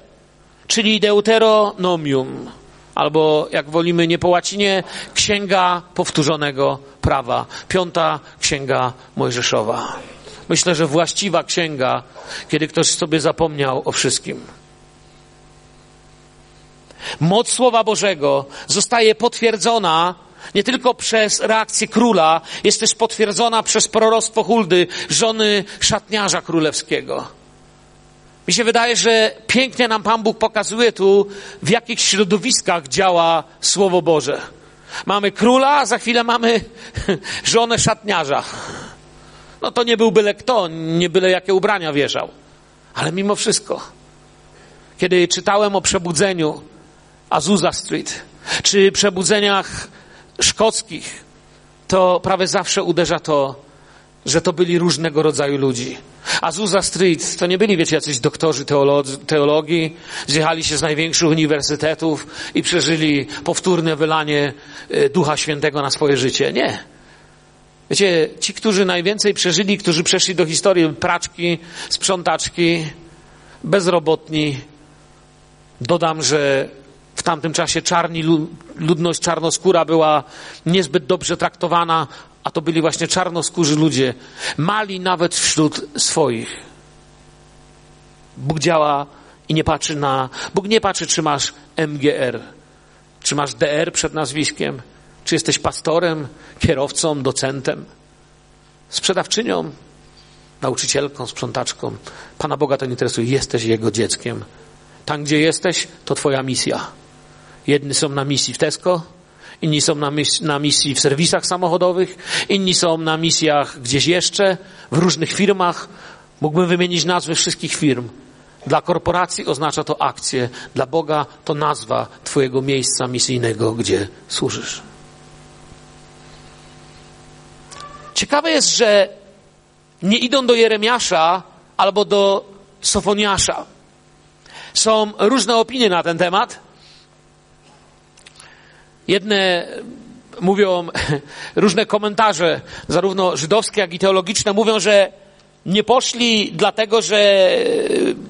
czyli Deuteronomium, albo jak wolimy nie po łacinie, Księga Powtórzonego Prawa, piąta Księga Mojżeszowa. Myślę, że właściwa księga, kiedy ktoś sobie zapomniał o wszystkim. Moc Słowa Bożego zostaje potwierdzona nie tylko przez reakcję króla, jest też potwierdzona przez proroctwo Huldy, żony szatniarza królewskiego. Mi się wydaje, że pięknie nam Pan Bóg pokazuje tu, w jakich środowiskach działa Słowo Boże. Mamy króla, a za chwilę mamy [laughs] żonę szatniarza. No to nie był byle kto, nie byle jakie ubrania wierzał. Ale mimo wszystko, kiedy czytałem o przebudzeniu Azusa Street, czy przebudzeniach szkockich, to prawie zawsze uderza to, że to byli różnego rodzaju ludzi. Azusa Street to nie byli, wiecie, jacyś doktorzy teologii, zjechali się z największych uniwersytetów i przeżyli powtórne wylanie y, Ducha Świętego na swoje życie. Nie. Wiecie, ci, którzy najwięcej przeżyli, którzy przeszli do historii, praczki, sprzątaczki, bezrobotni. Dodam, że w tamtym czasie czarni, ludność czarnoskóra była niezbyt dobrze traktowana, a to byli właśnie czarnoskórzy ludzie. Mali nawet wśród swoich. Bóg działa i nie patrzy na. Bóg nie patrzy, czy masz MGR, czy masz DR przed nazwiskiem, czy jesteś pastorem, kierowcą, docentem, sprzedawczynią, nauczycielką, sprzątaczką. Pana Boga to nie interesuje. Jesteś Jego dzieckiem. Tam, gdzie jesteś, to Twoja misja. Jedni są na misji w Tesco, inni są na, na misji w serwisach samochodowych, inni są na misjach gdzieś jeszcze, w różnych firmach. Mógłbym wymienić nazwy wszystkich firm. Dla korporacji oznacza to akcję, dla Boga to nazwa Twojego miejsca misyjnego, gdzie służysz. Ciekawe jest, że nie idą do Jeremiasza albo do Sofoniasza. Są różne opinie na ten temat. Jedne mówią, [laughs] różne komentarze, zarówno żydowskie, jak i teologiczne, mówią, że nie poszli dlatego, że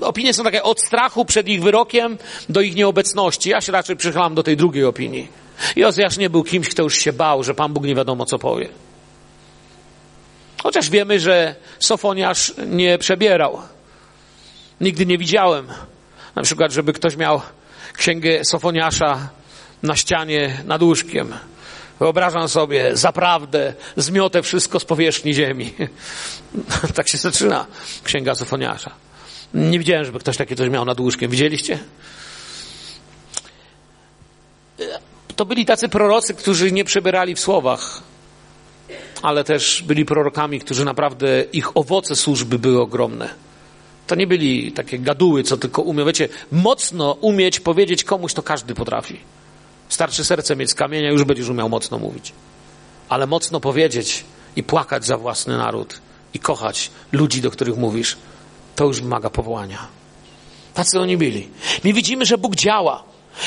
e, opinie są takie od strachu przed ich wyrokiem do ich nieobecności. Ja się raczej przychylam do tej drugiej opinii. Jozjasz nie był kimś, kto już się bał, że Pan Bóg nie wiadomo co powie. Chociaż wiemy, że Sofoniasz nie przebierał. Nigdy nie widziałem, na przykład, żeby ktoś miał księgę Sofoniasza na ścianie nad łóżkiem. Wyobrażam sobie, zaprawdę zmiotę wszystko z powierzchni ziemi. [laughs] tak się zaczyna księga Sofoniasza. Nie widziałem, żeby ktoś takie coś miał nad łóżkiem. Widzieliście? To byli tacy prorocy, którzy nie przebierali w słowach, ale też byli prorokami, którzy naprawdę, ich owoce służby były ogromne. To nie byli takie gaduły, co tylko umią. Wiecie, mocno umieć powiedzieć komuś, to każdy potrafi. Starczy serce mieć z kamienia, już będziesz umiał mocno mówić. Ale mocno powiedzieć i płakać za własny naród i kochać ludzi, do których mówisz, to już wymaga powołania. Tacy oni byli. My widzimy, że Bóg działa.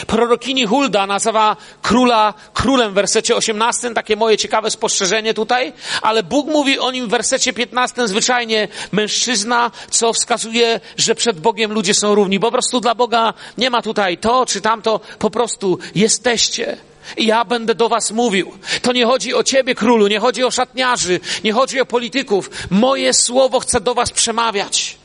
Prorokini Hulda nazywa króla królem w wersecie 18, takie moje ciekawe spostrzeżenie tutaj, ale Bóg mówi o nim w wersecie 15 zwyczajnie mężczyzna, co wskazuje, że przed Bogiem ludzie są równi. Po prostu dla Boga nie ma tutaj to czy tamto, po prostu jesteście. I ja będę do was mówił. To nie chodzi o ciebie, królu, nie chodzi o szatniarzy, nie chodzi o polityków. Moje słowo chce do was przemawiać.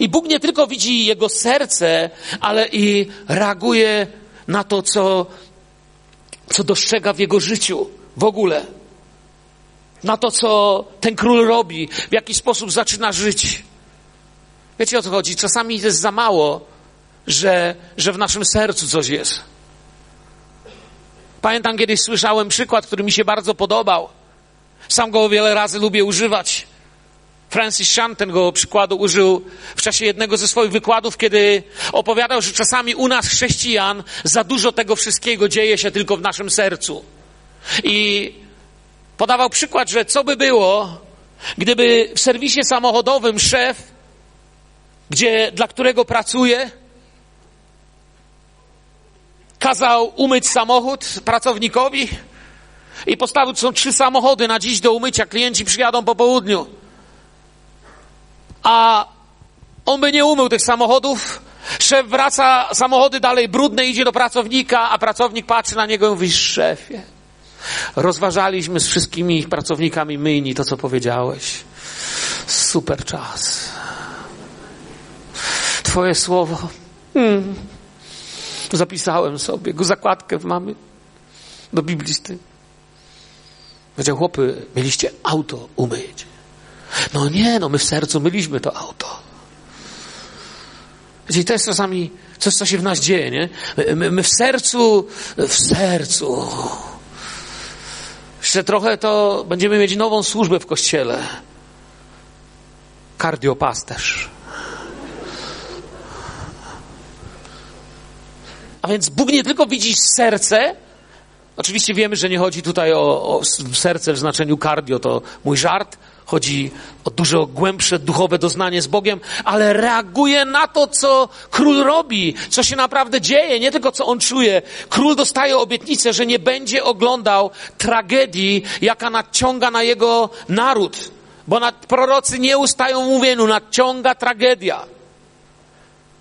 I Bóg nie tylko widzi jego serce, ale i reaguje na to, co, co dostrzega w jego życiu w ogóle. Na to, co ten król robi, w jaki sposób zaczyna żyć. Wiecie o co chodzi? Czasami jest za mało, że, że w naszym sercu coś jest. Pamiętam kiedyś słyszałem przykład, który mi się bardzo podobał. Sam go wiele razy lubię używać. Francis Chan tego przykładu użył w czasie jednego ze swoich wykładów, kiedy opowiadał, że czasami u nas chrześcijan za dużo tego wszystkiego dzieje się tylko w naszym sercu. I podawał przykład, że co by było, gdyby w serwisie samochodowym szef, gdzie, dla którego pracuje, kazał umyć samochód pracownikowi i postawił, są trzy samochody na dziś do umycia, klienci przyjadą po południu a on by nie umył tych samochodów. Szef wraca, samochody dalej brudne, idzie do pracownika, a pracownik patrzy na niego i mówi, szefie, rozważaliśmy z wszystkimi pracownikami myjni to, co powiedziałeś. Super czas. Twoje słowo. Hmm. Zapisałem sobie zakładkę w mamy do biblisty. Powiedział, chłopy, mieliście auto umyć. No nie, no my w sercu myliśmy to auto. Wiecie, to jest czasami coś, co się w nas dzieje, nie? My, my w sercu, w sercu. Jeszcze trochę to będziemy mieć nową służbę w kościele. Kardiopasterz. A więc Bóg nie tylko widzi serce, oczywiście wiemy, że nie chodzi tutaj o, o serce w znaczeniu cardio, to mój żart, chodzi o dużo głębsze duchowe doznanie z Bogiem, ale reaguje na to, co król robi, co się naprawdę dzieje, nie tylko co on czuje. Król dostaje obietnicę, że nie będzie oglądał tragedii, jaka nadciąga na jego naród, bo nad, prorocy nie ustają w mówieniu, nadciąga tragedia.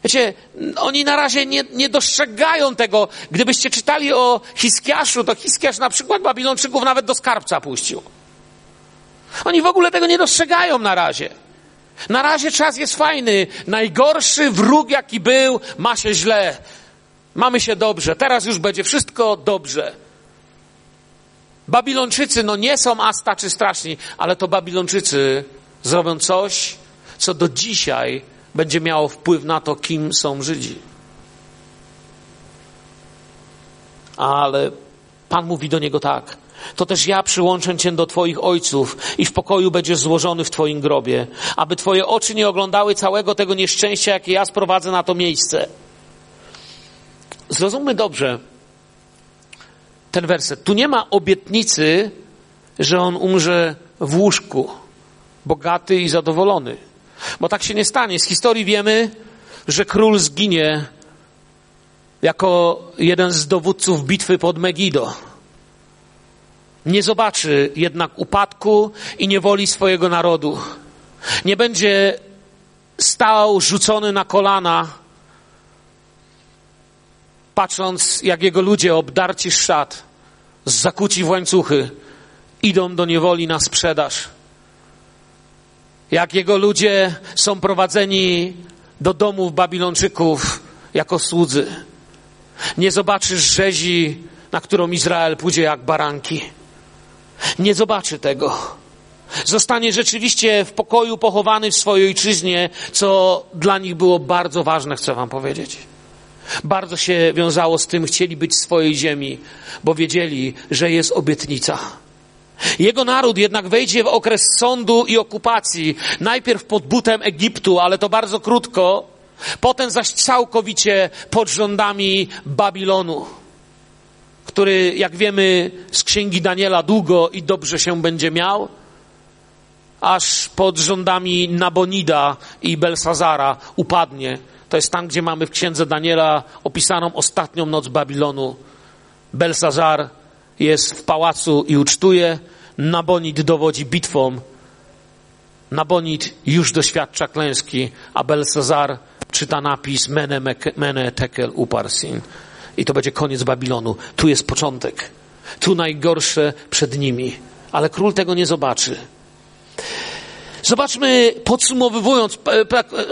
Wiecie, oni na razie nie, nie dostrzegają tego. Gdybyście czytali o Hiskiaszu, to Hiskiasz na przykład Babilonczyków nawet do skarbca puścił. Oni w ogóle tego nie dostrzegają na razie. Na razie czas jest fajny. Najgorszy wróg, jaki był, ma się źle. Mamy się dobrze. Teraz już będzie wszystko dobrze. Babilończycy, no nie są asta czy straszni, ale to Babilończycy zrobią coś, co do dzisiaj będzie miało wpływ na to, kim są Żydzi. Ale Pan mówi do niego tak. To też ja przyłączę cię do Twoich ojców i w pokoju będziesz złożony w Twoim grobie, aby Twoje oczy nie oglądały całego tego nieszczęścia, jakie ja sprowadzę na to miejsce. Zrozummy dobrze ten werset. Tu nie ma obietnicy, że on umrze w łóżku, bogaty i zadowolony. Bo tak się nie stanie. Z historii wiemy, że król zginie jako jeden z dowódców bitwy pod Megido. Nie zobaczy jednak upadku i niewoli swojego narodu. Nie będzie stał rzucony na kolana, patrząc, jak jego ludzie obdarci szat, zakuci w łańcuchy, idą do niewoli na sprzedaż jak jego ludzie są prowadzeni do domów Babilonczyków jako słudzy. Nie zobaczysz rzezi, na którą Izrael pójdzie jak baranki. Nie zobaczy tego. Zostanie rzeczywiście w pokoju pochowany w swojej ojczyźnie, co dla nich było bardzo ważne, chcę wam powiedzieć. Bardzo się wiązało z tym, chcieli być w swojej ziemi, bo wiedzieli, że jest obietnica. Jego naród jednak wejdzie w okres sądu i okupacji, najpierw pod butem Egiptu, ale to bardzo krótko, potem zaś całkowicie pod rządami Babilonu, który, jak wiemy z księgi Daniela, długo i dobrze się będzie miał, aż pod rządami Nabonida i Belsazara upadnie. To jest tam, gdzie mamy w księdze Daniela opisaną ostatnią noc Babilonu. Belsazar jest w pałacu i ucztuje. Nabonid dowodzi bitwą. Nabonid już doświadcza klęski, a Belsazar czyta napis Mene, mene Tekel Uparsin. I to będzie koniec Babilonu. Tu jest początek. Tu najgorsze przed nimi. Ale król tego nie zobaczy. Zobaczmy, podsumowując,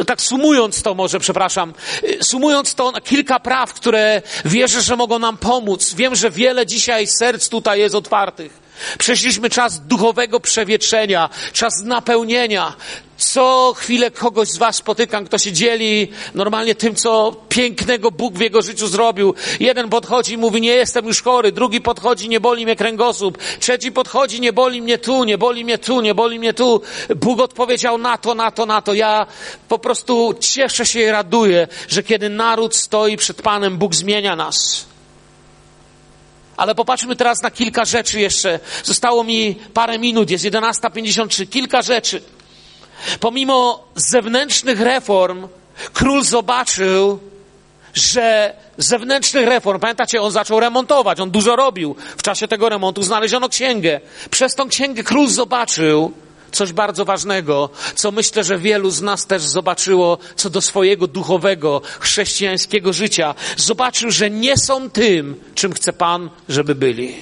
tak sumując to może, przepraszam, sumując to na kilka praw, które wierzę, że mogą nam pomóc. Wiem, że wiele dzisiaj serc tutaj jest otwartych. Przeszliśmy czas duchowego przewietrzenia, czas napełnienia. Co chwilę kogoś z Was spotykam, kto się dzieli normalnie tym, co pięknego Bóg w jego życiu zrobił. Jeden podchodzi i mówi, nie jestem już chory. Drugi podchodzi, nie boli mnie kręgosłup. Trzeci podchodzi, nie boli mnie tu, nie boli mnie tu, nie boli mnie tu. Bóg odpowiedział na to, na to, na to. Ja po prostu cieszę się i raduję, że kiedy naród stoi przed Panem, Bóg zmienia nas. Ale popatrzmy teraz na kilka rzeczy jeszcze. Zostało mi parę minut, jest 11.53. Kilka rzeczy. Pomimo zewnętrznych reform, król zobaczył, że zewnętrznych reform, pamiętacie, on zaczął remontować, on dużo robił. W czasie tego remontu znaleziono księgę. Przez tą księgę król zobaczył, coś bardzo ważnego, co myślę, że wielu z nas też zobaczyło co do swojego duchowego, chrześcijańskiego życia. Zobaczył, że nie są tym, czym chce Pan, żeby byli.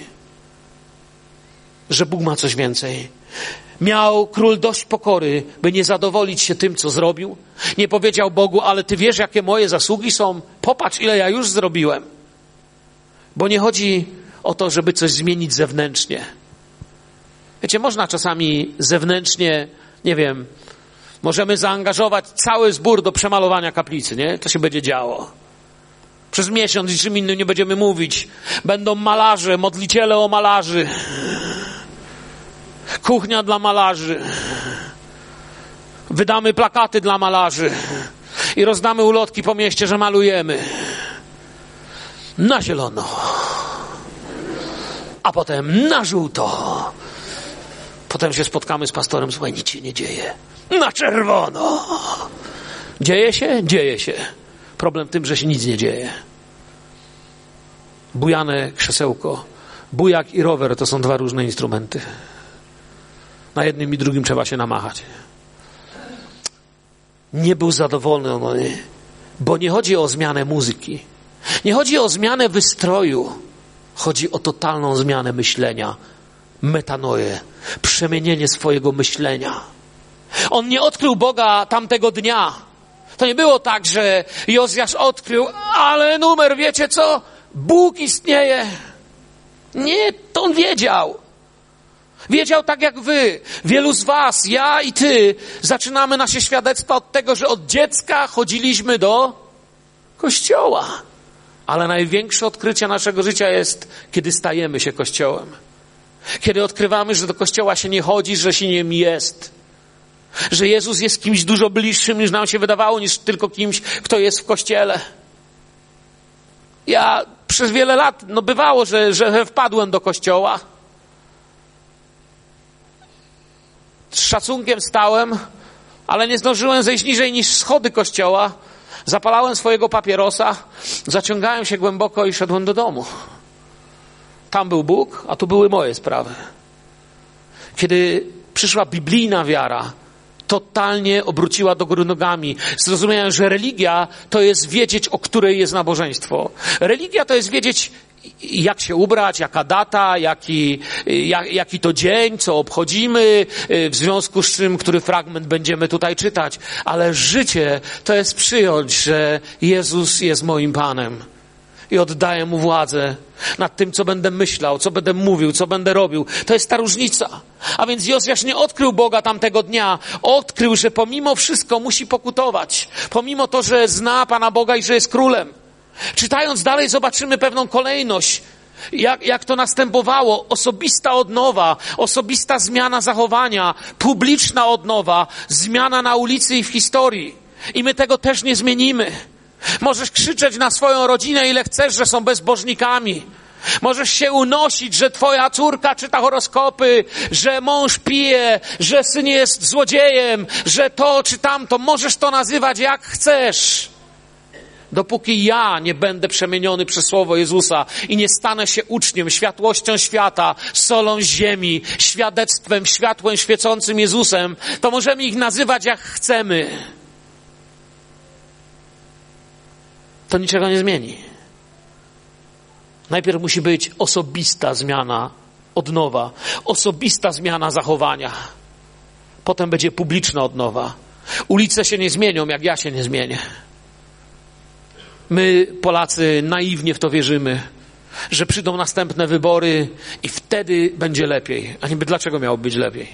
Że Bóg ma coś więcej. Miał król dość pokory, by nie zadowolić się tym, co zrobił. Nie powiedział Bogu, ale ty wiesz, jakie moje zasługi są. Popatrz, ile ja już zrobiłem. Bo nie chodzi o to, żeby coś zmienić zewnętrznie Wiecie, można czasami zewnętrznie, nie wiem, możemy zaangażować cały zbór do przemalowania kaplicy, nie? To się będzie działo. Przez miesiąc niczym innym nie będziemy mówić. Będą malarze, modliciele o malarzy. Kuchnia dla malarzy. Wydamy plakaty dla malarzy. I rozdamy ulotki po mieście, że malujemy. Na zielono. A potem na żółto. Potem się spotkamy z pastorem, słuchaj, nic się nie dzieje. Na czerwono. Dzieje się? Dzieje się. Problem w tym, że się nic nie dzieje. Bujane krzesełko. Bujak i rower to są dwa różne instrumenty. Na jednym i drugim trzeba się namachać. Nie był zadowolony, bo nie chodzi o zmianę muzyki. Nie chodzi o zmianę wystroju. Chodzi o totalną zmianę myślenia. Metanoję. Przemienienie swojego myślenia. On nie odkrył Boga tamtego dnia. To nie było tak, że Jozjasz odkrył, ale numer, wiecie co? Bóg istnieje. Nie, to on wiedział. Wiedział tak jak wy. Wielu z was, ja i ty, zaczynamy nasze świadectwa od tego, że od dziecka chodziliśmy do kościoła. Ale największe odkrycie naszego życia jest, kiedy stajemy się kościołem. Kiedy odkrywamy, że do kościoła się nie chodzi, że się nim jest. Że Jezus jest kimś dużo bliższym niż nam się wydawało, niż tylko kimś, kto jest w kościele. Ja przez wiele lat, no bywało, że, że wpadłem do kościoła. Z szacunkiem stałem, ale nie zdążyłem zejść niżej niż schody kościoła. Zapalałem swojego papierosa, zaciągałem się głęboko i szedłem do domu. Tam był Bóg, a tu były moje sprawy. Kiedy przyszła biblijna wiara, totalnie obróciła do góry nogami. Zrozumiałem, że religia to jest wiedzieć, o której jest nabożeństwo. Religia to jest wiedzieć, jak się ubrać, jaka data, jaki, jak, jaki to dzień, co obchodzimy, w związku z czym, który fragment będziemy tutaj czytać. Ale życie to jest przyjąć, że Jezus jest moim Panem i oddaję mu władzę nad tym, co będę myślał, co będę mówił, co będę robił. To jest ta różnica. A więc Jozjasz nie odkrył Boga tamtego dnia. Odkrył, że pomimo wszystko musi pokutować. Pomimo to, że zna Pana Boga i że jest królem. Czytając dalej zobaczymy pewną kolejność. Jak, jak to następowało? Osobista odnowa, osobista zmiana zachowania, publiczna odnowa, zmiana na ulicy i w historii. I my tego też nie zmienimy. Możesz krzyczeć na swoją rodzinę, ile chcesz, że są bezbożnikami. Możesz się unosić, że twoja córka czyta horoskopy, że mąż pije, że syn jest złodziejem, że to czy tamto. Możesz to nazywać jak chcesz. Dopóki ja nie będę przemieniony przez słowo Jezusa i nie stanę się uczniem, światłością świata, solą ziemi, świadectwem, światłem świecącym Jezusem, to możemy ich nazywać jak chcemy. to niczego nie zmieni. Najpierw musi być osobista zmiana odnowa, osobista zmiana zachowania. Potem będzie publiczna odnowa. Ulice się nie zmienią, jak ja się nie zmienię. My, Polacy, naiwnie w to wierzymy, że przyjdą następne wybory i wtedy będzie lepiej. A niby dlaczego miałoby być lepiej?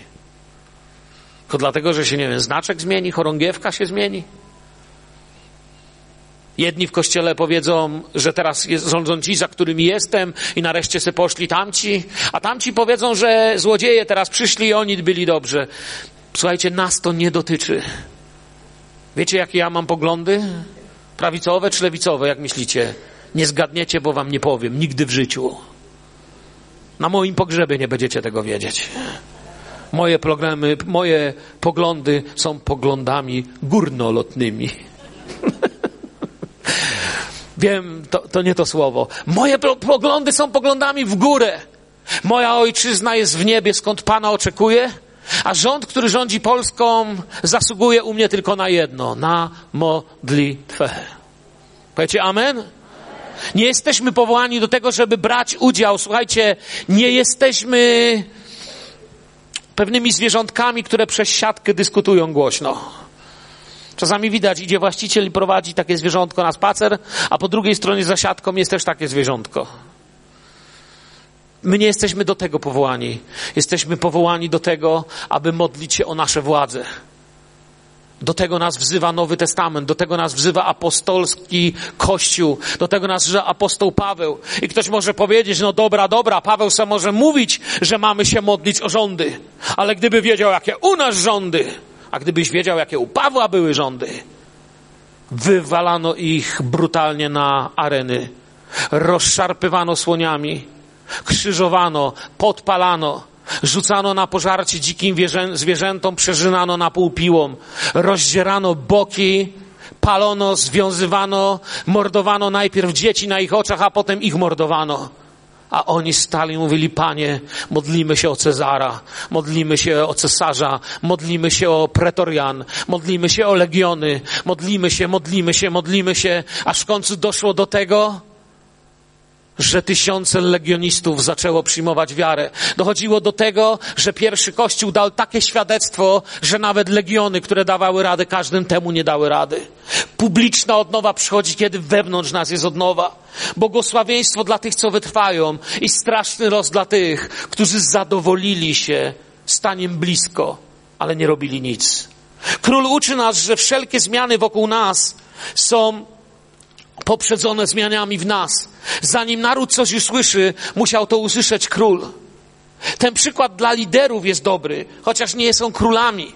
Tylko dlatego, że się, nie wiem, znaczek zmieni, chorągiewka się zmieni? Jedni w kościele powiedzą, że teraz rządzą ci, za którymi jestem i nareszcie se poszli tamci, a tamci powiedzą, że złodzieje teraz przyszli i oni byli dobrze. Słuchajcie, nas to nie dotyczy. Wiecie, jakie ja mam poglądy? Prawicowe czy lewicowe, jak myślicie? Nie zgadniecie, bo wam nie powiem. Nigdy w życiu. Na moim pogrzebie nie będziecie tego wiedzieć. Moje, programy, moje poglądy są poglądami górnolotnymi. [laughs] Wiem, to, to nie to słowo. Moje poglądy są poglądami w górę. Moja ojczyzna jest w niebie, skąd Pana oczekuję. A rząd, który rządzi Polską, zasługuje u mnie tylko na jedno, na modlitwę. Powiecie amen? Nie jesteśmy powołani do tego, żeby brać udział. Słuchajcie, nie jesteśmy pewnymi zwierzątkami, które przez siatkę dyskutują głośno. Czasami widać, idzie właściciel i prowadzi takie zwierzątko na spacer, a po drugiej stronie za siatką jest też takie zwierzątko. My nie jesteśmy do tego powołani. Jesteśmy powołani do tego, aby modlić się o nasze władze. Do tego nas wzywa Nowy Testament, do tego nas wzywa apostolski Kościół, do tego nas wzywa apostoł Paweł. I ktoś może powiedzieć, no dobra, dobra, Paweł sam może mówić, że mamy się modlić o rządy. Ale gdyby wiedział, jakie u nas rządy, a gdybyś wiedział, jakie u Pawła były rządy, wywalano ich brutalnie na areny, rozszarpywano słoniami, krzyżowano, podpalano, rzucano na pożarcie dzikim zwierzętom, przeżynano na pół piłą, rozdzierano boki, palono, związywano, mordowano najpierw dzieci na ich oczach, a potem ich mordowano. A oni stali i mówili, Panie, modlimy się o Cezara, modlimy się o cesarza, modlimy się o pretorian, modlimy się o legiony, modlimy się, modlimy się, modlimy się, aż w końcu doszło do tego, że tysiące legionistów zaczęło przyjmować wiarę. Dochodziło do tego, że pierwszy kościół dał takie świadectwo, że nawet legiony, które dawały radę, każdym temu nie dały rady. Publiczna odnowa przychodzi, kiedy wewnątrz nas jest odnowa. Błogosławieństwo dla tych, co wytrwają i straszny los dla tych, którzy zadowolili się staniem blisko, ale nie robili nic. Król uczy nas, że wszelkie zmiany wokół nas są poprzedzone zmianami w nas. Zanim naród coś usłyszy, musiał to usłyszeć król. Ten przykład dla liderów jest dobry, chociaż nie są królami.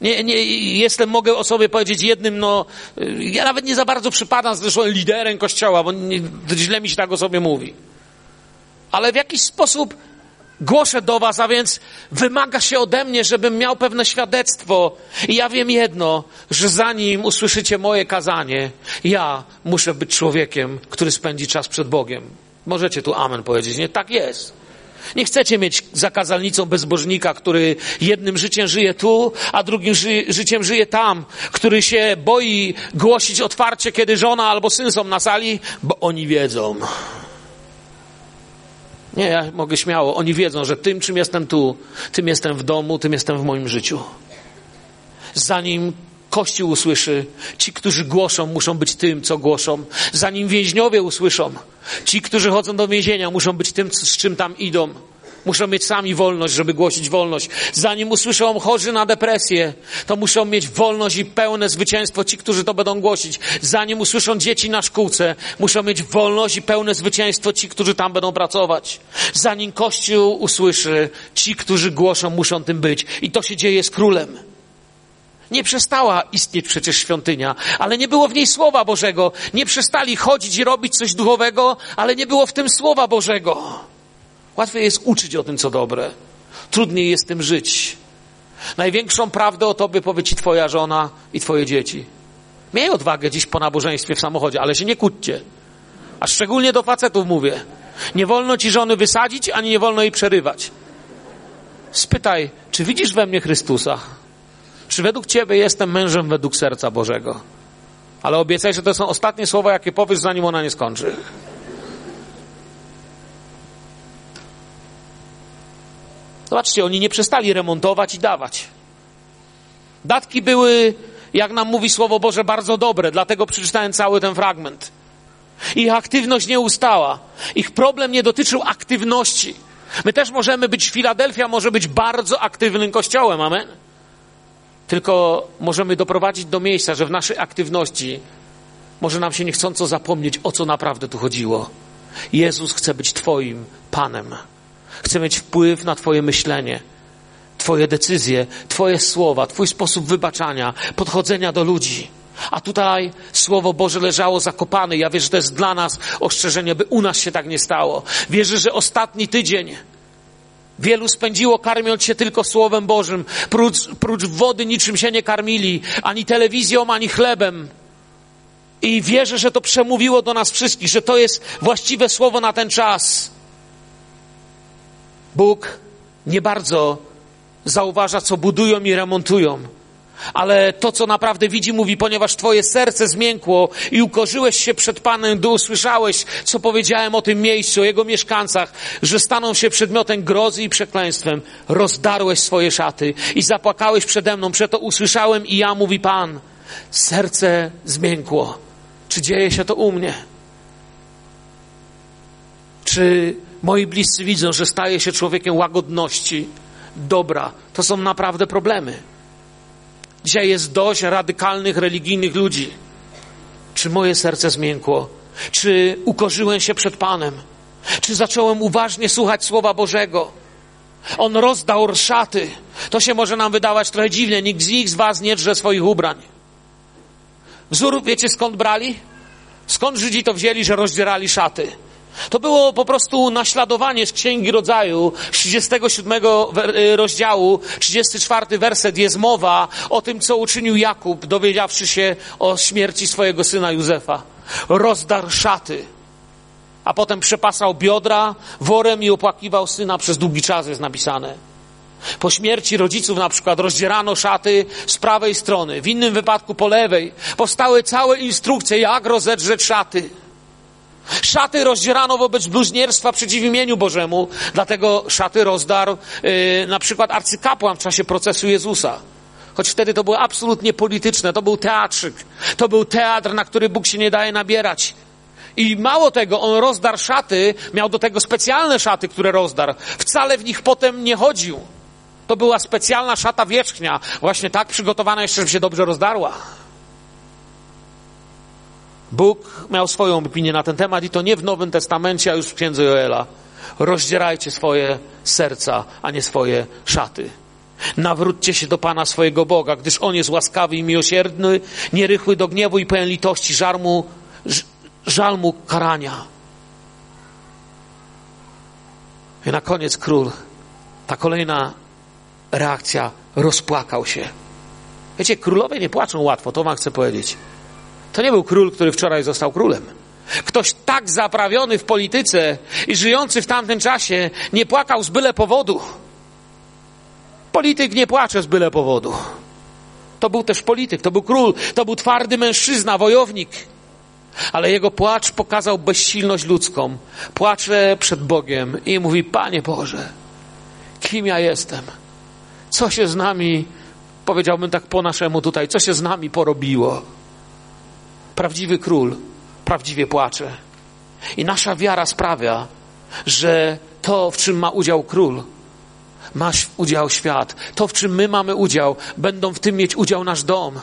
Nie, nie, jestem, mogę o sobie powiedzieć jednym, no, ja nawet nie za bardzo przypadam zresztą liderem kościoła, bo nie, źle mi się tak o sobie mówi. Ale w jakiś sposób Głoszę do Was, a więc wymaga się ode mnie, żebym miał pewne świadectwo. I ja wiem jedno, że zanim usłyszycie moje kazanie, ja muszę być człowiekiem, który spędzi czas przed Bogiem. Możecie tu amen powiedzieć, nie? Tak jest. Nie chcecie mieć zakazalnicą bezbożnika, który jednym życiem żyje tu, a drugim ży życiem żyje tam, który się boi głosić otwarcie, kiedy żona albo syn są na sali, bo oni wiedzą. Nie, ja mogę śmiało. Oni wiedzą, że tym, czym jestem tu, tym jestem w domu, tym jestem w moim życiu. Zanim Kościół usłyszy, ci, którzy głoszą, muszą być tym, co głoszą. Zanim więźniowie usłyszą, ci, którzy chodzą do więzienia, muszą być tym, z czym tam idą. Muszą mieć sami wolność, żeby głosić wolność. Zanim usłyszą chorzy na depresję, to muszą mieć wolność i pełne zwycięstwo ci, którzy to będą głosić. Zanim usłyszą dzieci na szkółce, muszą mieć wolność i pełne zwycięstwo ci, którzy tam będą pracować. Zanim Kościół usłyszy, ci, którzy głoszą, muszą tym być. I to się dzieje z królem. Nie przestała istnieć przecież świątynia, ale nie było w niej Słowa Bożego. Nie przestali chodzić i robić coś duchowego, ale nie było w tym Słowa Bożego. Łatwiej jest uczyć o tym, co dobre. Trudniej jest tym żyć. Największą prawdę o tobie powie ci twoja żona i twoje dzieci. Miej odwagę dziś po nabożeństwie w samochodzie, ale się nie kłóćcie. A szczególnie do facetów mówię. Nie wolno ci żony wysadzić, ani nie wolno jej przerywać. Spytaj, czy widzisz we mnie Chrystusa? Czy według ciebie jestem mężem według serca Bożego? Ale obiecaj, że to są ostatnie słowa, jakie powiesz, zanim ona nie skończy. Zobaczcie, oni nie przestali remontować i dawać. Datki były, jak nam mówi Słowo Boże, bardzo dobre, dlatego przeczytałem cały ten fragment. Ich aktywność nie ustała. Ich problem nie dotyczył aktywności. My też możemy być, Filadelfia może być bardzo aktywnym kościołem, amen? Tylko możemy doprowadzić do miejsca, że w naszej aktywności może nam się niechcąco zapomnieć, o co naprawdę tu chodziło. Jezus chce być Twoim Panem. Chcę mieć wpływ na Twoje myślenie, Twoje decyzje, Twoje słowa, Twój sposób wybaczania, podchodzenia do ludzi. A tutaj Słowo Boże leżało zakopane. Ja wierzę, że to jest dla nas ostrzeżenie, by u nas się tak nie stało. Wierzę, że ostatni tydzień wielu spędziło karmiąc się tylko Słowem Bożym. Prócz, prócz wody niczym się nie karmili, ani telewizją, ani chlebem. I wierzę, że to przemówiło do nas wszystkich, że to jest właściwe słowo na ten czas. Bóg nie bardzo zauważa, co budują i remontują. Ale to, co naprawdę widzi, mówi, ponieważ Twoje serce zmiękło i ukorzyłeś się przed Panem, gdy usłyszałeś, co powiedziałem o tym miejscu, o Jego mieszkańcach, że staną się przedmiotem grozy i przekleństwem, rozdarłeś swoje szaty i zapłakałeś przede mną, przeto usłyszałem i ja, mówi Pan, serce zmiękło. Czy dzieje się to u mnie? Czy moi bliscy widzą, że staje się człowiekiem łagodności, dobra, to są naprawdę problemy. Dzisiaj jest dość radykalnych, religijnych ludzi. Czy moje serce zmiękło? Czy ukorzyłem się przed Panem? Czy zacząłem uważnie słuchać Słowa Bożego? On rozdał szaty. To się może nam wydawać trochę dziwnie. Nikt z nich z was nie drze swoich ubrań. Wzór, wiecie skąd brali? Skąd Żydzi to wzięli, że rozdzierali szaty? To było po prostu naśladowanie z Księgi Rodzaju, 37 y, rozdziału, 34 werset jest mowa o tym, co uczynił Jakub, dowiedziawszy się o śmierci swojego syna Józefa. Rozdarł szaty, a potem przepasał biodra worem i opłakiwał syna przez długi czas, jest napisane. Po śmierci rodziców na przykład rozdzierano szaty z prawej strony, w innym wypadku po lewej. Powstały całe instrukcje, jak rozedrzeć szaty. Szaty rozdzierano wobec bluźnierstwa przeciw imieniu Bożemu, dlatego szaty rozdarł yy, na przykład arcykapłan w czasie procesu Jezusa. Choć wtedy to było absolutnie polityczne, to był teatrzyk, to był teatr, na który Bóg się nie daje nabierać. I mało tego, on rozdarł szaty, miał do tego specjalne szaty, które rozdarł. Wcale w nich potem nie chodził. To była specjalna szata wierzchnia, właśnie tak przygotowana jeszcze, żeby się dobrze rozdarła. Bóg miał swoją opinię na ten temat i to nie w Nowym Testamencie, a już w Księdze Joela. Rozdzierajcie swoje serca, a nie swoje szaty. Nawróćcie się do Pana swojego Boga, gdyż On jest łaskawy i miłosierny, nierychły do gniewu i pełen litości, żarmu, żal mu karania. I na koniec król, ta kolejna reakcja, rozpłakał się. Wiecie, królowie nie płaczą łatwo, to wam chcę powiedzieć. To nie był król, który wczoraj został królem. Ktoś tak zaprawiony w polityce i żyjący w tamtym czasie nie płakał z byle powodu. Polityk nie płacze z byle powodu. To był też polityk, to był król, to był twardy mężczyzna, wojownik. Ale jego płacz pokazał bezsilność ludzką. Płacze przed Bogiem i mówi: Panie Boże, kim ja jestem? Co się z nami, powiedziałbym tak po naszemu tutaj, co się z nami porobiło? Prawdziwy król prawdziwie płacze. I nasza wiara sprawia, że to, w czym ma udział król, ma udział świat. To, w czym my mamy udział, będą w tym mieć udział nasz dom.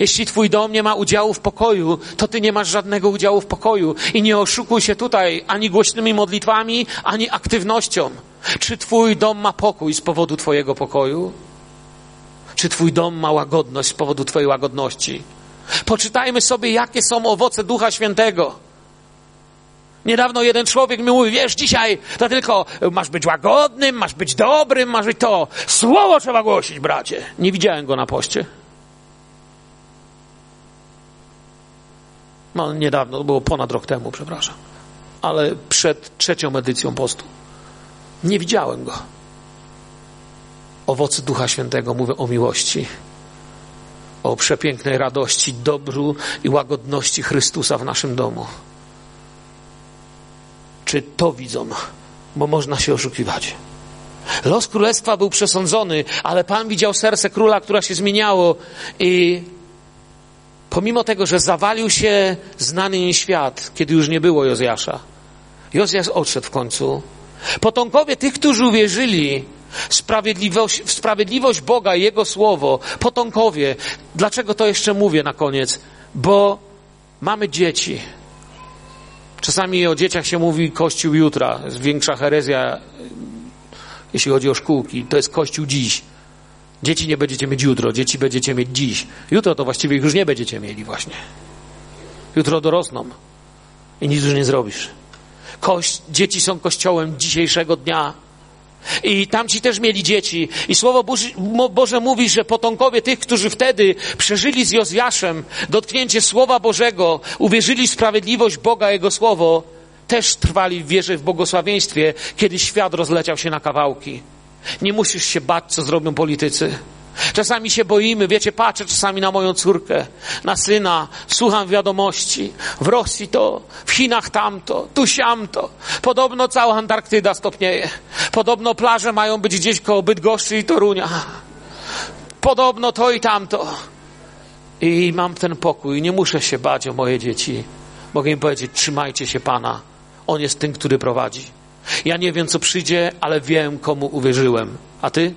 Jeśli twój dom nie ma udziału w pokoju, to ty nie masz żadnego udziału w pokoju. I nie oszukuj się tutaj ani głośnymi modlitwami, ani aktywnością. Czy twój dom ma pokój z powodu twojego pokoju? Czy twój dom ma łagodność z powodu twojej łagodności? Poczytajmy sobie, jakie są owoce Ducha Świętego. Niedawno jeden człowiek mi mówi, wiesz, dzisiaj to tylko masz być łagodnym, masz być dobrym, masz być to. Słowo trzeba głosić, bracie. Nie widziałem go na poście. No, niedawno, to było ponad rok temu, przepraszam. Ale przed trzecią edycją postu. Nie widziałem go. Owoce Ducha Świętego mówią o miłości, o przepięknej radości, dobru i łagodności Chrystusa w naszym domu. Czy to widzą? Bo można się oszukiwać. Los królestwa był przesądzony, ale Pan widział serce króla, które się zmieniało i pomimo tego, że zawalił się znany świat, kiedy już nie było Jozjasza, Jozjasz odszedł w końcu. Potomkowie tych, którzy uwierzyli, Sprawiedliwość, sprawiedliwość Boga i Jego Słowo, potomkowie. Dlaczego to jeszcze mówię na koniec? Bo mamy dzieci. Czasami o dzieciach się mówi Kościół jutra. Większa herezja, jeśli chodzi o szkółki. To jest Kościół dziś. Dzieci nie będziecie mieć jutro, dzieci będziecie mieć dziś. Jutro to właściwie już nie będziecie mieli właśnie. Jutro dorosną i nic już nie zrobisz. Dzieci są kościołem dzisiejszego dnia. I tamci też mieli dzieci. I Słowo Boże mówi, że potomkowie tych, którzy wtedy przeżyli z Jozjaszem dotknięcie Słowa Bożego, uwierzyli w sprawiedliwość Boga, Jego Słowo, też trwali w wierze w błogosławieństwie, kiedy świat rozleciał się na kawałki. Nie musisz się bać, co zrobią politycy. Czasami się boimy, wiecie, patrzę czasami na moją córkę, na syna, słucham wiadomości. W Rosji to, w Chinach tamto, tu siamto. Podobno cała Antarktyda stopnieje. Podobno plaże mają być gdzieś koło Bydgoszczy i Torunia. Podobno to i tamto. I mam ten pokój, nie muszę się bać o moje dzieci. Mogę im powiedzieć, trzymajcie się Pana. On jest tym, który prowadzi. Ja nie wiem, co przyjdzie, ale wiem, komu uwierzyłem. A ty?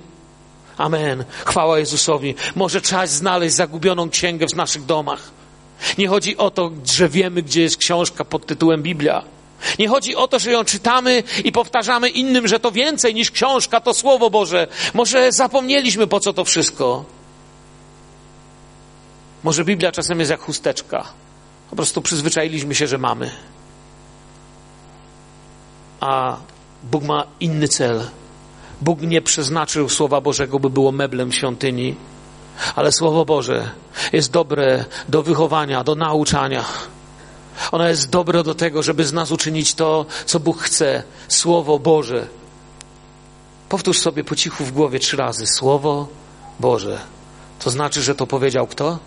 Amen. Chwała Jezusowi. Może czas znaleźć zagubioną księgę w naszych domach. Nie chodzi o to, że wiemy, gdzie jest książka pod tytułem Biblia. Nie chodzi o to, że ją czytamy i powtarzamy innym, że to więcej niż książka, to Słowo Boże. Może zapomnieliśmy, po co to wszystko. Może Biblia czasem jest jak chusteczka. Po prostu przyzwyczailiśmy się, że mamy. A Bóg ma inny cel. Bóg nie przeznaczył Słowa Bożego, by było meblem świątyni, ale Słowo Boże jest dobre do wychowania, do nauczania. Ono jest dobre do tego, żeby z nas uczynić to, co Bóg chce. Słowo Boże. Powtórz sobie po cichu w głowie trzy razy. Słowo Boże. To znaczy, że to powiedział kto?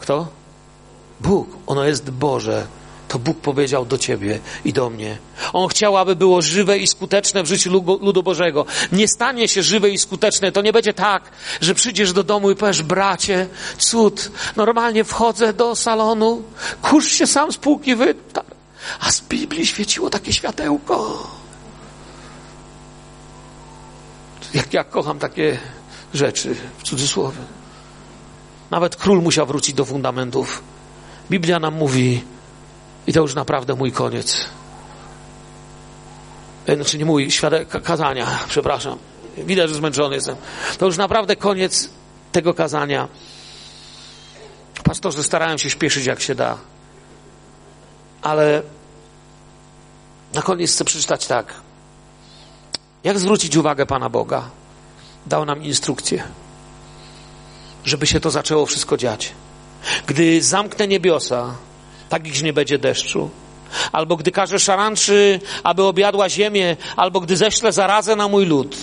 Kto? Bóg. Ono jest Boże to Bóg powiedział do ciebie i do mnie. On chciał, aby było żywe i skuteczne w życiu ludu Bożego. Nie stanie się żywe i skuteczne. To nie będzie tak, że przyjdziesz do domu i powiesz, bracie, cud, normalnie wchodzę do salonu, kurz się sam z półki wytarł, a z Biblii świeciło takie światełko. Jak ja kocham takie rzeczy, w cudzysłowie. Nawet król musiał wrócić do fundamentów. Biblia nam mówi, i to już naprawdę mój koniec. E, znaczy nie mój, świadek kazania, [laughs] przepraszam. Widać, że zmęczony jestem. To już naprawdę koniec tego kazania. Pastorzy starają się śpieszyć jak się da. Ale na koniec chcę przeczytać tak. Jak zwrócić uwagę Pana Boga? Dał nam instrukcję, żeby się to zaczęło wszystko dziać. Gdy zamknę niebiosa, tak iż nie będzie deszczu. Albo gdy każe szaranczy, aby objadła ziemię, albo gdy ześlę zarazę na mój lud.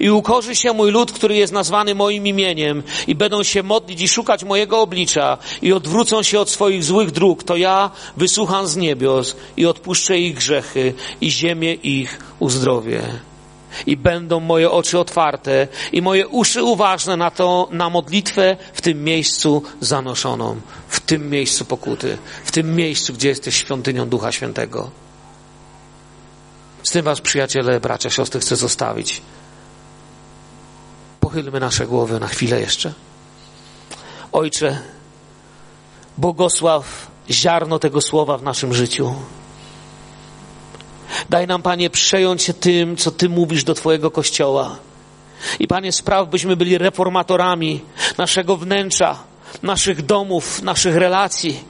I ukorzy się mój lud, który jest nazwany moim imieniem, i będą się modlić i szukać mojego oblicza, i odwrócą się od swoich złych dróg, to ja wysłucham z niebios i odpuszczę ich grzechy, i ziemię ich uzdrowię i będą moje oczy otwarte i moje uszy uważne na to, na modlitwę w tym miejscu zanoszoną, w tym miejscu pokuty, w tym miejscu, gdzie jesteś świątynią Ducha Świętego. Z tym was, przyjaciele, bracia, siostry, chcę zostawić. Pochylmy nasze głowy na chwilę jeszcze. Ojcze, błogosław ziarno tego słowa w naszym życiu. Daj nam, Panie, przejąć się tym, co Ty mówisz do Twojego Kościoła. I Panie, spraw, byśmy byli reformatorami naszego wnętrza, naszych domów, naszych relacji.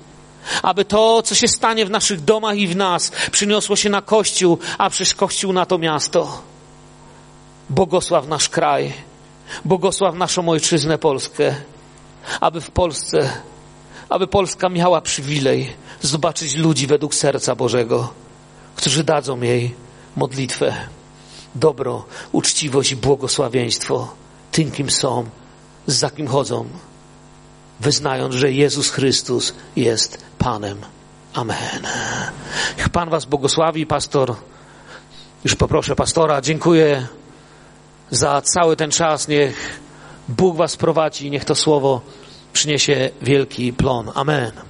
Aby to, co się stanie w naszych domach i w nas, przyniosło się na Kościół, a przez Kościół na to miasto. Błogosław nasz kraj, błogosław naszą ojczyznę Polskę, aby w Polsce, aby Polska miała przywilej zobaczyć ludzi według serca Bożego którzy dadzą jej modlitwę, dobro, uczciwość i błogosławieństwo tym, kim są, za kim chodzą, wyznając, że Jezus Chrystus jest Panem. Amen. Niech Pan Was błogosławi, pastor. Już poproszę pastora, dziękuję za cały ten czas. Niech Bóg Was prowadzi, niech to słowo przyniesie wielki plon. Amen.